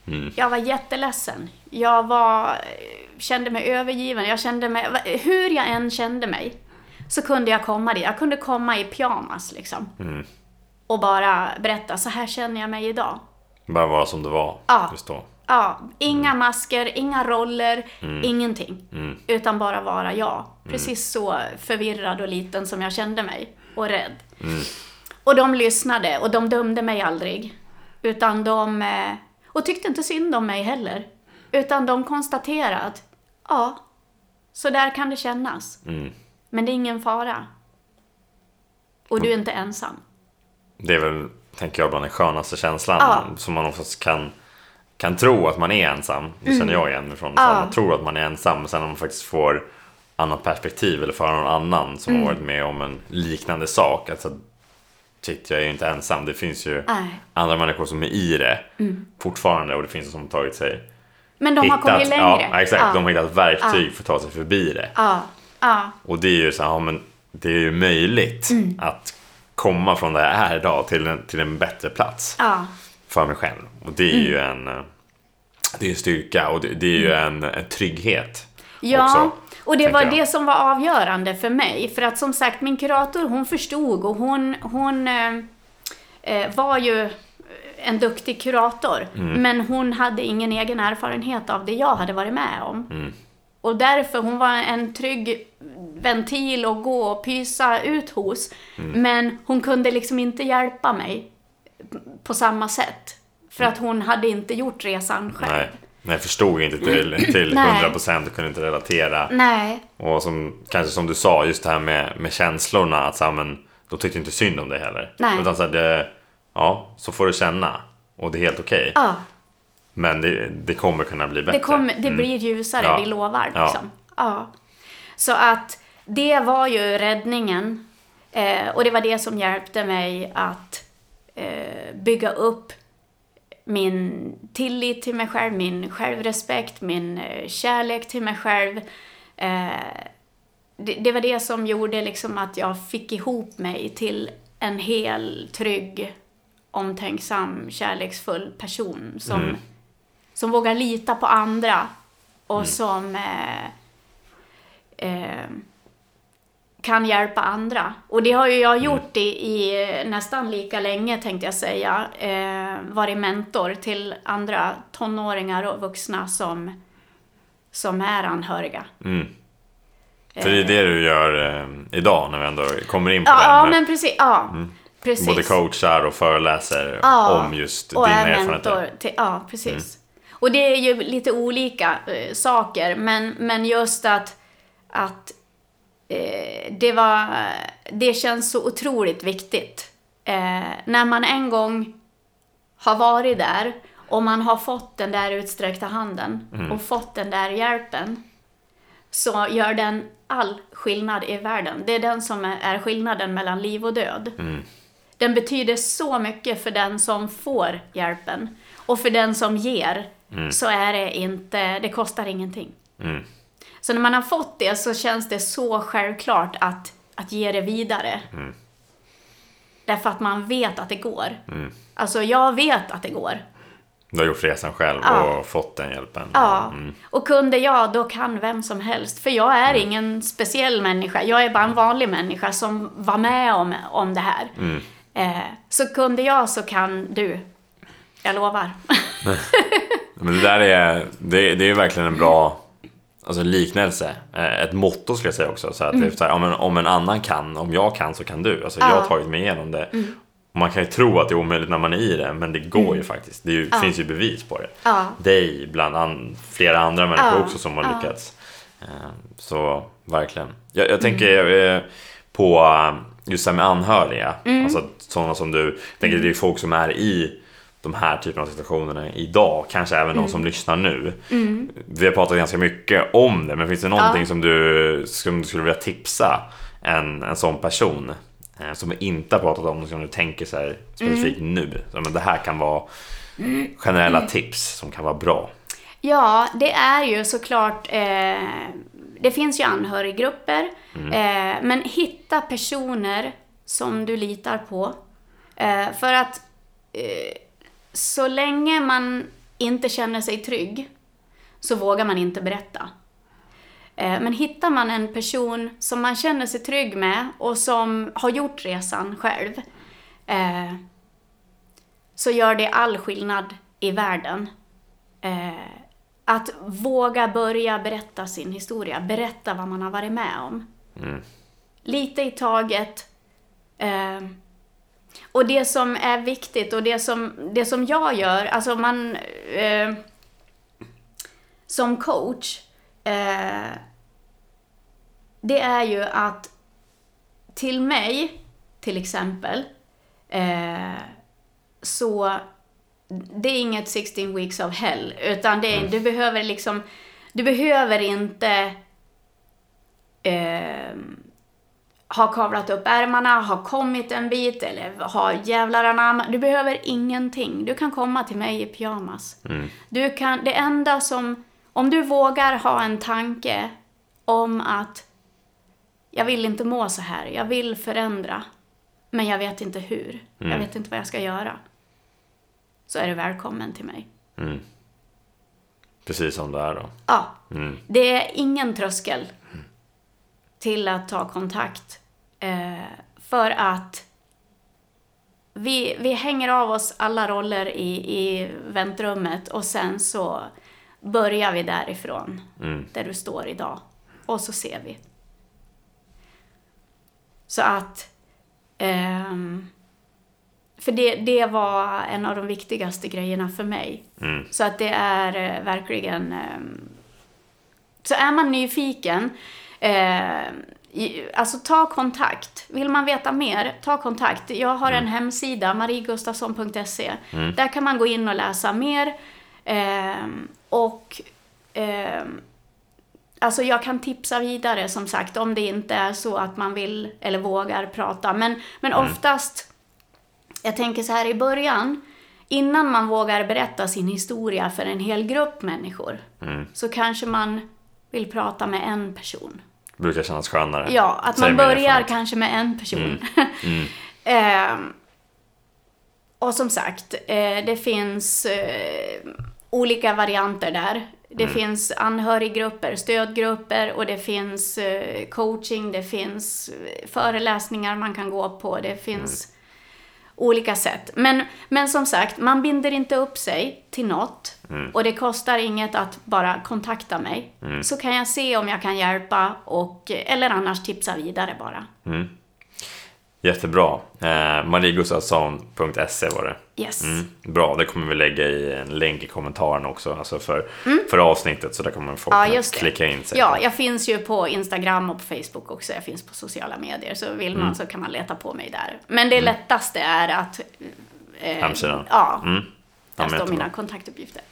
Speaker 2: livrädd. Jag var jätteledsen. Jag var, eh, kände mig övergiven. Jag kände mig, hur jag än kände mig så kunde jag komma dit. Jag kunde komma i pyjamas liksom. Och bara berätta, så här känner jag mig idag.
Speaker 1: Bara vara som det var
Speaker 2: Ja.
Speaker 1: just då.
Speaker 2: Ja, inga masker, inga roller, ingenting. Utan bara vara jag. Precis så förvirrad och liten som jag kände mig. Och rädd. Och de lyssnade och de dömde mig aldrig. Utan de... Och tyckte inte synd om mig heller. Utan de konstaterade att, ja, så där kan det kännas. Men det är ingen fara. Och du är inte ensam.
Speaker 1: Det är väl, tänker jag, bland den skönaste känslan
Speaker 2: Ja.
Speaker 1: som man oftast kan, kan tro att man är ensam. Det känner jag igen mig från.
Speaker 2: Mm. Ja.
Speaker 1: Man tror att man är ensam, men sen när man faktiskt får annat perspektiv eller för någon annan som
Speaker 2: Mm.
Speaker 1: har varit med om en liknande sak. Alltså, shit, jag är ju inte ensam. Det finns ju
Speaker 2: Nej. Mm.
Speaker 1: andra människor som är i det fortfarande och det finns de som har tagit sig
Speaker 2: Men de har kommit längre.
Speaker 1: Ja, exakt.
Speaker 2: Ja.
Speaker 1: De har hittat verktyg för att ta sig förbi det.
Speaker 2: Ja, ja,
Speaker 1: Och det är ju så här, ja, men det är ju möjligt
Speaker 2: Mm.
Speaker 1: att komma från där jag är idag till en, till en bättre plats
Speaker 2: ja.
Speaker 1: för mig själv. Och det är ju en eh, det är en styrka och det, det är ju en, en trygghet.
Speaker 2: Ja,
Speaker 1: också,
Speaker 2: och det var
Speaker 1: jag.
Speaker 2: det som var avgörande för mig. För att som sagt, min kurator hon förstod och hon, hon eh, eh, var ju en duktig kurator.
Speaker 1: Mm.
Speaker 2: Men hon hade ingen egen erfarenhet av det jag hade varit med om.
Speaker 1: Mm.
Speaker 2: Och därför, hon var en trygg ventil att gå och pysa ut hos.
Speaker 1: Mm.
Speaker 2: Men hon kunde liksom inte hjälpa mig på samma sätt. För att hon hade inte gjort resan själv.
Speaker 1: Nej, nej, jag förstod inte till, till
Speaker 2: Nej.
Speaker 1: 100% och kunde inte relatera.
Speaker 2: Nej.
Speaker 1: Och som, kanske som du sa, just det här med, med känslorna. Att så här, men, då tyckte inte synd om dig heller.
Speaker 2: Nej.
Speaker 1: Utan så här, det, ja, så får du känna. Och det är helt okej.
Speaker 2: Ja.
Speaker 1: Men det, det kommer kunna bli bättre.
Speaker 2: Det, kommer, det blir ljusare,
Speaker 1: Ja.
Speaker 2: vi lovar.
Speaker 1: Ja.
Speaker 2: Liksom. Ja. Så att det var ju räddningen. Eh, och det var det som hjälpte mig att eh, bygga upp min tillit till mig själv, min självrespekt, min eh, kärlek till mig själv. Eh, det, det var det som gjorde liksom att jag fick ihop mig till en hel, trygg, omtänksam, kärleksfull person som, som vågar lita på andra och som eh, eh, kan hjälpa andra. Och det har ju jag gjort i, i nästan lika länge tänkte jag säga. Eh, varit mentor till andra tonåringar och vuxna som, som är anhöriga.
Speaker 1: Mm. För det är det du gör eh, idag när vi ändå kommer in på
Speaker 2: Ja,
Speaker 1: det.
Speaker 2: ja men precis. Ja, precis.
Speaker 1: Både coachar och föreläser
Speaker 2: Ja,
Speaker 1: om just
Speaker 2: och mentor till, Ja, precis. Och det är ju lite olika eh, saker, men, men just att, att eh, det var, det känns så otroligt viktigt. Eh, när man en gång har varit där och man har fått den där utsträckta handen och fått den där hjälpen så gör den all skillnad i världen. Det är den som är- skillnaden mellan liv och död. Den betyder så mycket för den som får hjälpen. Och för den som ger så är det inte, det kostar ingenting.
Speaker 1: Mm.
Speaker 2: Så när man har fått det så känns det så självklart att, att ge det vidare. Därför att man vet att det går. Alltså jag vet att det går.
Speaker 1: Du har gjort resan själv
Speaker 2: Ja.
Speaker 1: och fått den hjälpen.
Speaker 2: Ja,
Speaker 1: Mm.
Speaker 2: och kunde jag, då kan vem som helst. För jag är ingen speciell människa. Jag är bara en vanlig människa som var med om, om det här.
Speaker 1: Mm.
Speaker 2: Eh, så kunde jag så kan du. Jag lovar. (laughs)
Speaker 1: Men det där är, det, det är verkligen en bra alltså, liknelse. Eh, Ett motto skulle jag säga också. Så att är så här, om, en, om en annan kan, om jag kan så kan du. Alltså, Jag har
Speaker 2: Mm. Mm.
Speaker 1: tagit mig igenom det. Och Man kan ju tro att det är omöjligt när man är i det, men det går ju faktiskt. Det ju, finns ju bevis på det.
Speaker 2: Ja.
Speaker 1: Dig, bland an, flera andra människor också som har lyckats. Eh, Så verkligen. Jag, jag tänker eh, på just det här med anhöriga.
Speaker 2: Mm.
Speaker 1: Alltså sådana som du, jag tänker det är folk som är i de här typerna av situationerna idag, kanske även de som lyssnar nu. Vi har pratat ganska mycket om det, men finns det någonting
Speaker 2: Ja.
Speaker 1: som, du, som du skulle vilja tipsa en, en sån person eh, som vi inte har pratat om, som du tänker så här specifikt nu? Så, men det här kan vara generella tips som kan vara bra.
Speaker 2: Ja, det är ju såklart, eh, det finns ju anhöriggrupper, eh, men hitta personer som du litar på. Eh, för att eh, så länge man inte känner sig trygg så vågar man inte berätta. Eh, Men hittar man en person som man känner sig trygg med och som har gjort resan själv eh, så gör det all skillnad i världen. Eh, att våga börja berätta sin historia, berätta vad man har varit med om. Lite i taget. Eh, och det som är viktigt och det som, det som jag gör, alltså man... Eh, som coach, eh, det är ju att till mig, till exempel, eh, så det är inget 16 weeks of hell, utan det är, du behöver liksom, du behöver inte eh, ha kavlat upp ärmarna, ha kommit en bit eller ha jävlar anamma. Du behöver ingenting. Du kan komma till mig i pyjamas. Du kan, det enda som, om du vågar ha en tanke om att jag vill inte må så här, jag vill förändra, men jag vet inte hur. Jag vet inte vad jag ska göra. Så är du välkommen till mig.
Speaker 1: Precis som det är då.
Speaker 2: Ja, det är ingen tröskel till att ta kontakt. Eh, för att vi, vi hänger av oss alla roller i, i väntrummet och sen så börjar vi därifrån, där du står idag. Och så ser vi. Så att... ehm, för det, det var en av de viktigaste grejerna för mig. Så att det är eh, verkligen... ehm, så är man nyfiken, eh, alltså ta kontakt. Vill man veta mer, ta kontakt. Jag har en hemsida, mariegustafsson.se. Där kan man gå in och läsa mer. ehm, och ehm, Alltså jag kan tipsa vidare som sagt om det inte är så att man vill eller vågar prata. Men, men oftast, jag tänker så här i början, innan man vågar berätta sin historia för en hel grupp människor, så kanske man vill prata med en person.
Speaker 1: Brukar kännas skönare.
Speaker 2: Ja, att man börjar kanske med en person. (laughs) Ehm, och som sagt, eh, det finns eh, olika varianter där. Det finns anhöriggrupper, stödgrupper och det finns eh, coaching, det finns eh, föreläsningar man kan gå på, det finns olika sätt. Men, men som sagt, man binder inte upp sig till något och det kostar inget att bara kontakta mig. Så kan jag se om jag kan hjälpa och, eller annars tipsa vidare bara.
Speaker 1: Jättebra. Eh, mariegustafsson.se var det.
Speaker 2: Yes.
Speaker 1: Mm, bra, det kommer vi lägga i en länk i kommentaren också alltså för, för avsnittet så där kommer folk
Speaker 2: Mm. Ja,
Speaker 1: klicka in sig.
Speaker 2: Ja, jag finns ju på Instagram och på Facebook också. Jag finns på sociala medier. Så vill
Speaker 1: Mm.
Speaker 2: man så kan man leta på mig där. Men det lättaste är att... Eh,
Speaker 1: Hemsidan.
Speaker 2: Ja,
Speaker 1: Mm. Ja,
Speaker 2: där står mina kontaktuppgifter.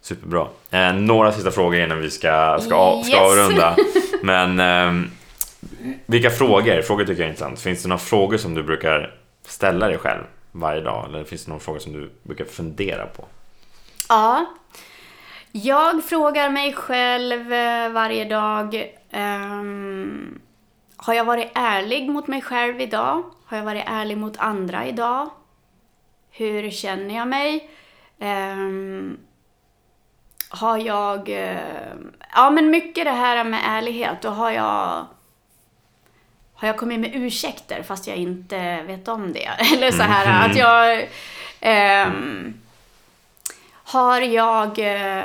Speaker 1: Superbra. Eh, några sista frågor innan vi ska, ska, ska
Speaker 2: Yes.
Speaker 1: avrunda. (laughs) Men ehm, vilka frågor? Frågor tycker jag är intressant. Finns det några frågor som du brukar ställa dig själv varje dag? Eller finns det någon fråga som du brukar fundera på?
Speaker 2: Ja. Jag frågar mig själv eh, varje dag. Um, har jag varit ärlig mot mig själv idag? Har jag varit ärlig mot andra idag? Hur känner jag mig? Um, har jag... Eh, ja, men mycket det här med ärlighet. Då har jag... Har jag kommit med ursäkter fast jag inte vet om det? (laughs) Eller så här att jag... ehm, har jag eh,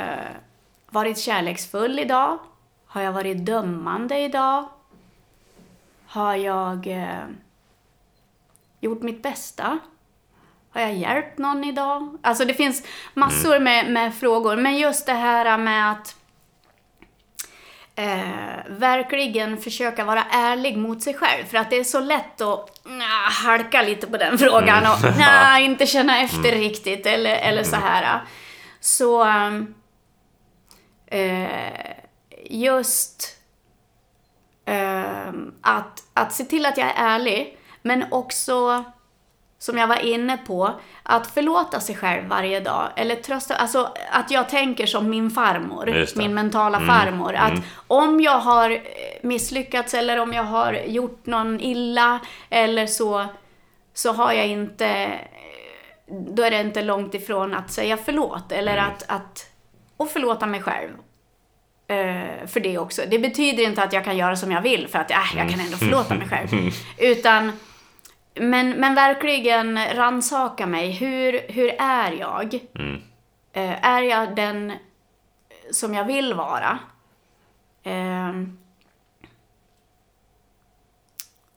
Speaker 2: varit kärleksfull idag? Har jag varit dömande idag? Har jag eh, gjort mitt bästa? Har jag hjälpt någon idag? Alltså det finns massor med, med frågor, men just det här med att eh, verkligen försöka vara ärlig mot sig själv. För att det är så lätt att nja, halka lite på den frågan
Speaker 1: Mm.
Speaker 2: och nja, (laughs) inte känna efter riktigt eller, eller så här. Så eh, just eh, att, att se till att jag är ärlig, men också som jag var inne på, att förlåta sig själv varje dag. Eller trösta, alltså att jag tänker som min farmor, min mentala
Speaker 1: Mm,
Speaker 2: farmor. Att
Speaker 1: mm.
Speaker 2: om jag har eh, misslyckats eller om jag har gjort någon illa eller så, så har jag inte, då är det inte långt ifrån att säga förlåt. Eller
Speaker 1: Mm.
Speaker 2: att, att, och förlåta mig själv. Eh, för det också. Det betyder inte att jag kan göra som jag vill för att äh, jag kan ändå förlåta mig själv. (laughs) Utan, men, men verkligen ransaka mig. Hur, hur är jag?
Speaker 1: Mm.
Speaker 2: Eh, är jag den som jag vill vara? Ehm,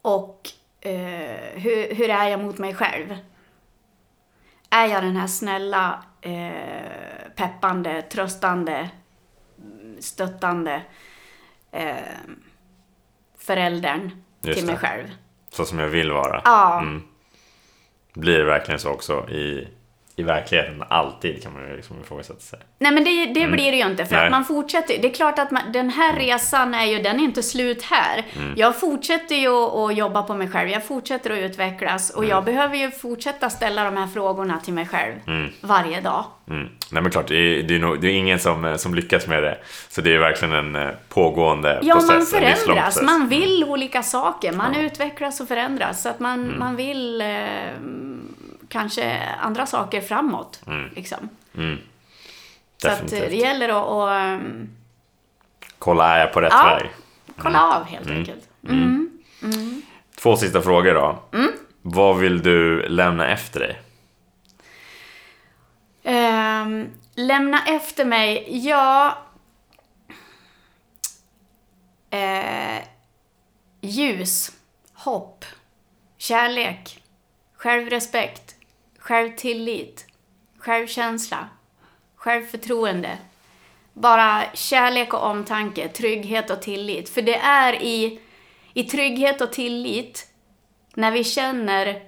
Speaker 2: och eh, hur, hur är jag mot mig själv? Är jag den här snälla, eh, peppande, tröstande, stöttande eh, föräldern
Speaker 1: Just
Speaker 2: till mig
Speaker 1: det.
Speaker 2: själv?
Speaker 1: Så som jag vill vara.
Speaker 2: Ja.
Speaker 1: Mm. Blir det verkligen så också i, i verkligheten? Alltid kan man ju liksom ifrågasätta sig.
Speaker 2: Nej men det, det blir det ju inte för
Speaker 1: Mm. Nej.
Speaker 2: att man fortsätter. Det är klart att man, den här resan är ju, den är inte slut här.
Speaker 1: Mm.
Speaker 2: Jag fortsätter ju att jobba på mig själv. Jag fortsätter att utvecklas och
Speaker 1: Mm.
Speaker 2: jag behöver ju fortsätta ställa de här frågorna till mig själv
Speaker 1: Mm.
Speaker 2: varje dag.
Speaker 1: Mm. Nej men klart, det är, det är, nog, det är ingen som, som lyckas med det. Så det är verkligen en eh, pågående
Speaker 2: Ja,
Speaker 1: process.
Speaker 2: man
Speaker 1: en livslång
Speaker 2: förändras. Man vill olika saker. Man
Speaker 1: Ja. Mm.
Speaker 2: utvecklas och förändras. Så att man, man vill eh, kanske andra saker framåt. Liksom.
Speaker 1: Mm.
Speaker 2: Så att eh, det gäller att, att um,
Speaker 1: Kolla, är jag på rätt
Speaker 2: Ja.
Speaker 1: väg?
Speaker 2: kolla av helt enkelt. Mm.
Speaker 1: Två sista frågor då.
Speaker 2: Mm.
Speaker 1: Vad vill du lämna efter dig?
Speaker 2: Ehm, lämna efter mig, ja... Eh, ljus, hopp, kärlek, självrespekt, självtillit, självkänsla, självförtroende. Bara kärlek och omtanke, trygghet och tillit. För det är i, i trygghet och tillit, när vi känner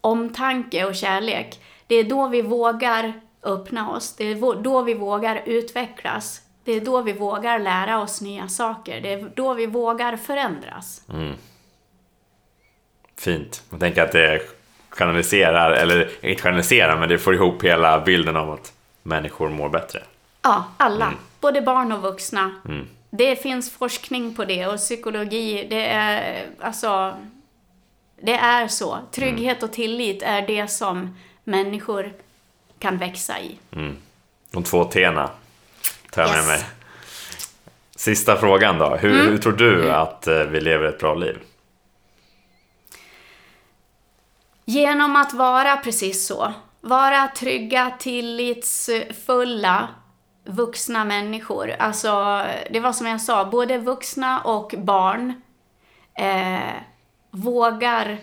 Speaker 2: omtanke och kärlek, det är då vi vågar öppna oss. Det är då vi vågar utvecklas. Det är då vi vågar lära oss nya saker. Det är då vi vågar förändras. Mm.
Speaker 1: Fint. Jag tänker att det är kanaliserar, eller inte kanaliserar, men det får ihop hela bilden av att människor mår bättre.
Speaker 2: Ja, alla. Både barn och vuxna. Det finns forskning på det och psykologi, det är alltså... Det är så. Trygghet och tillit är det som människor kan växa i.
Speaker 1: De två T'na tar jag med
Speaker 2: Yes.
Speaker 1: mig. Sista frågan då. Hur, hur tror du att eh, vi lever ett bra liv?
Speaker 2: Genom att vara precis så. Vara trygga, tillitsfulla, vuxna människor. Alltså, det var som jag sa, både vuxna och barn eh, vågar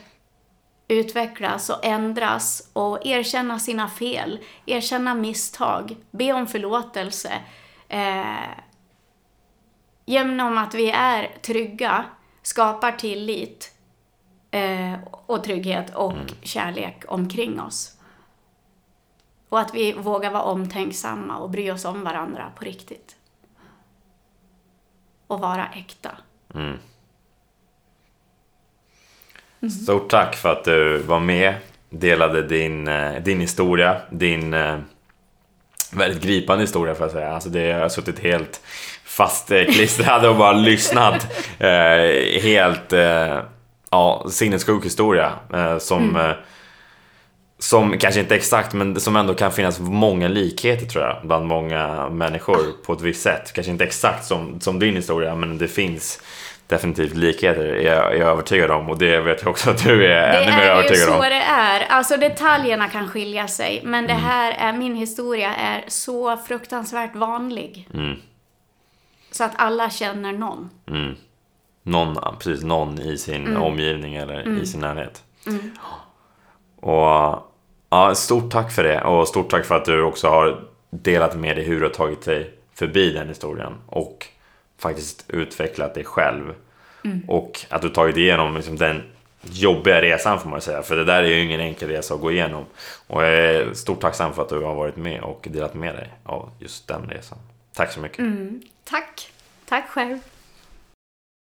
Speaker 2: utvecklas och ändras och erkänna sina fel, erkänna misstag, be om förlåtelse. Eh, genom att vi är trygga, skapar tillit eh, och trygghet och kärlek omkring oss. Och att vi vågar vara omtänksamma och bry oss om varandra på riktigt. Och vara äkta.
Speaker 1: Stort tack för att du var med, delade din, eh, din historia, din eh, väldigt gripande historia får jag säga. Alltså det, jag har suttit helt fastklistrad och bara lyssnat. (laughs) Eh, helt eh, ja, sinnessjuk historia eh, som, eh, som kanske inte exakt men som ändå kan finnas många likheter tror jag bland många människor på ett visst sätt. Kanske inte exakt som, som din historia men det finns definitivt likheter är jag, är jag övertygad om och det vet jag också att du är
Speaker 2: Det
Speaker 1: ännu mer
Speaker 2: är ju
Speaker 1: övertygad
Speaker 2: så
Speaker 1: om.
Speaker 2: det är. Alltså detaljerna kan skilja sig, men
Speaker 1: Mm.
Speaker 2: det här är, min historia är så fruktansvärt vanlig.
Speaker 1: Mm.
Speaker 2: Så att alla känner någon.
Speaker 1: Någon, precis, någon i sin
Speaker 2: Mm.
Speaker 1: omgivning eller i sin närhet. Och ja, stort tack för det och stort tack för att du också har delat med dig hur du har tagit dig förbi den historien och faktiskt utvecklat dig själv. Och att du tagit igenom liksom, den jobbiga resan får man säga. För det där är ju ingen enkel resa att gå igenom. Och jag är stort tacksam för att du har varit med och delat med dig av just den resan. Tack så mycket.
Speaker 2: Tack. Tack själv.